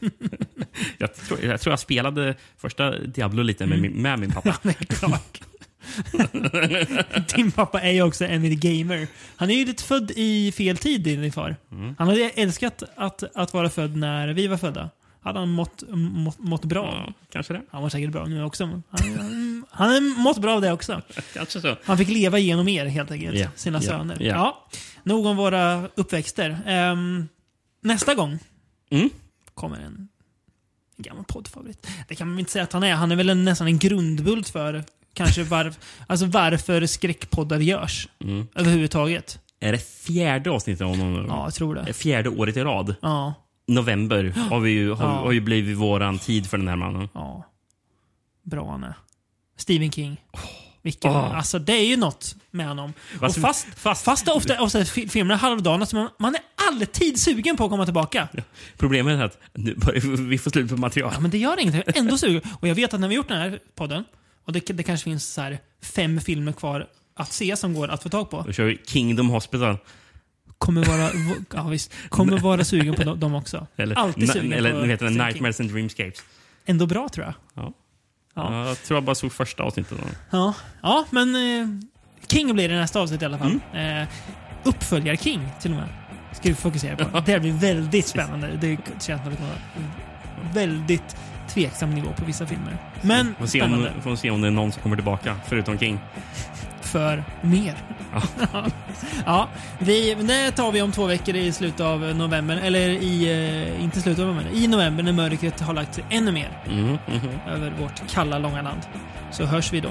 Jag tror, jag tror jag spelade första Diablo lite med, min, med min pappa. Det är klart. Din pappa är ju också en gamer. Han är ju lite född i fel tid, din far. Mm. Han hade älskat att, att vara född när vi var födda. Hade han mått, mått, mått bra? Ja, kanske det. Han var säkert bra nu också. men Han, han, har mått bra av det också. Kanske så. Han fick leva genom er helt enkelt. Ja, Sina ja, söner. ja. Ja. Nog om våra uppväxter. Ehm, nästa gång Mm. kommer en gammal poddfavorit. Det kan man inte säga att han är. Han är väl en, nästan en grundbult för kanske var, alltså varför skräckpoddar görs. Mm. Överhuvudtaget. Är det fjärde avsnittet av honom? Ja, jag tror det. Fjärde året i rad. Ja. November har, vi ju, har, Ja. har ju blivit våran tid för den här mannen. Ja. Bra han är. Stephen King. Vilken, Åh. Alltså det är ju något med honom. Fast- och fast, fast, fast ofta, ofta fi- filmerna halvdana så man, man är alltid sugen på att komma tillbaka. Ja. Problemet är att nu börjar vi få slut på material. men det gör inget. Jag är ändå sugen. Och jag vet att när vi gjort den här podden och det, det kanske finns så fem filmer kvar att se som går att få tag på. Då kör vi Kingdom Hospital. Kommer vara, ja, visst, kommer vara sugen på dem- också. Eller, alltid na- sugen eller på heter den Stephen King. Nightmares and Dreamscapes. Ändå bra tror jag. Ja. Ja. Ja, Jag tror jag bara såg första avsnittet. Ja, ja men eh, King blir det nästa avsnitt i alla fall. Mm. Eh, uppföljar King till och med. Ska vi fokusera på. Det blir väldigt spännande. Det känns som vara väldigt tveksam nivå på vissa filmer. Men Får se, om, spännande. får se om det är någon som kommer tillbaka, förutom King. För mer. Ja. ja, vi, det tar vi om två veckor i slutet av november. Eller i, eh, inte slutet av november, i november när mörkret har lagt sig ännu mer Mm, mhm. över vårt kalla, långa land. Så hörs vi då.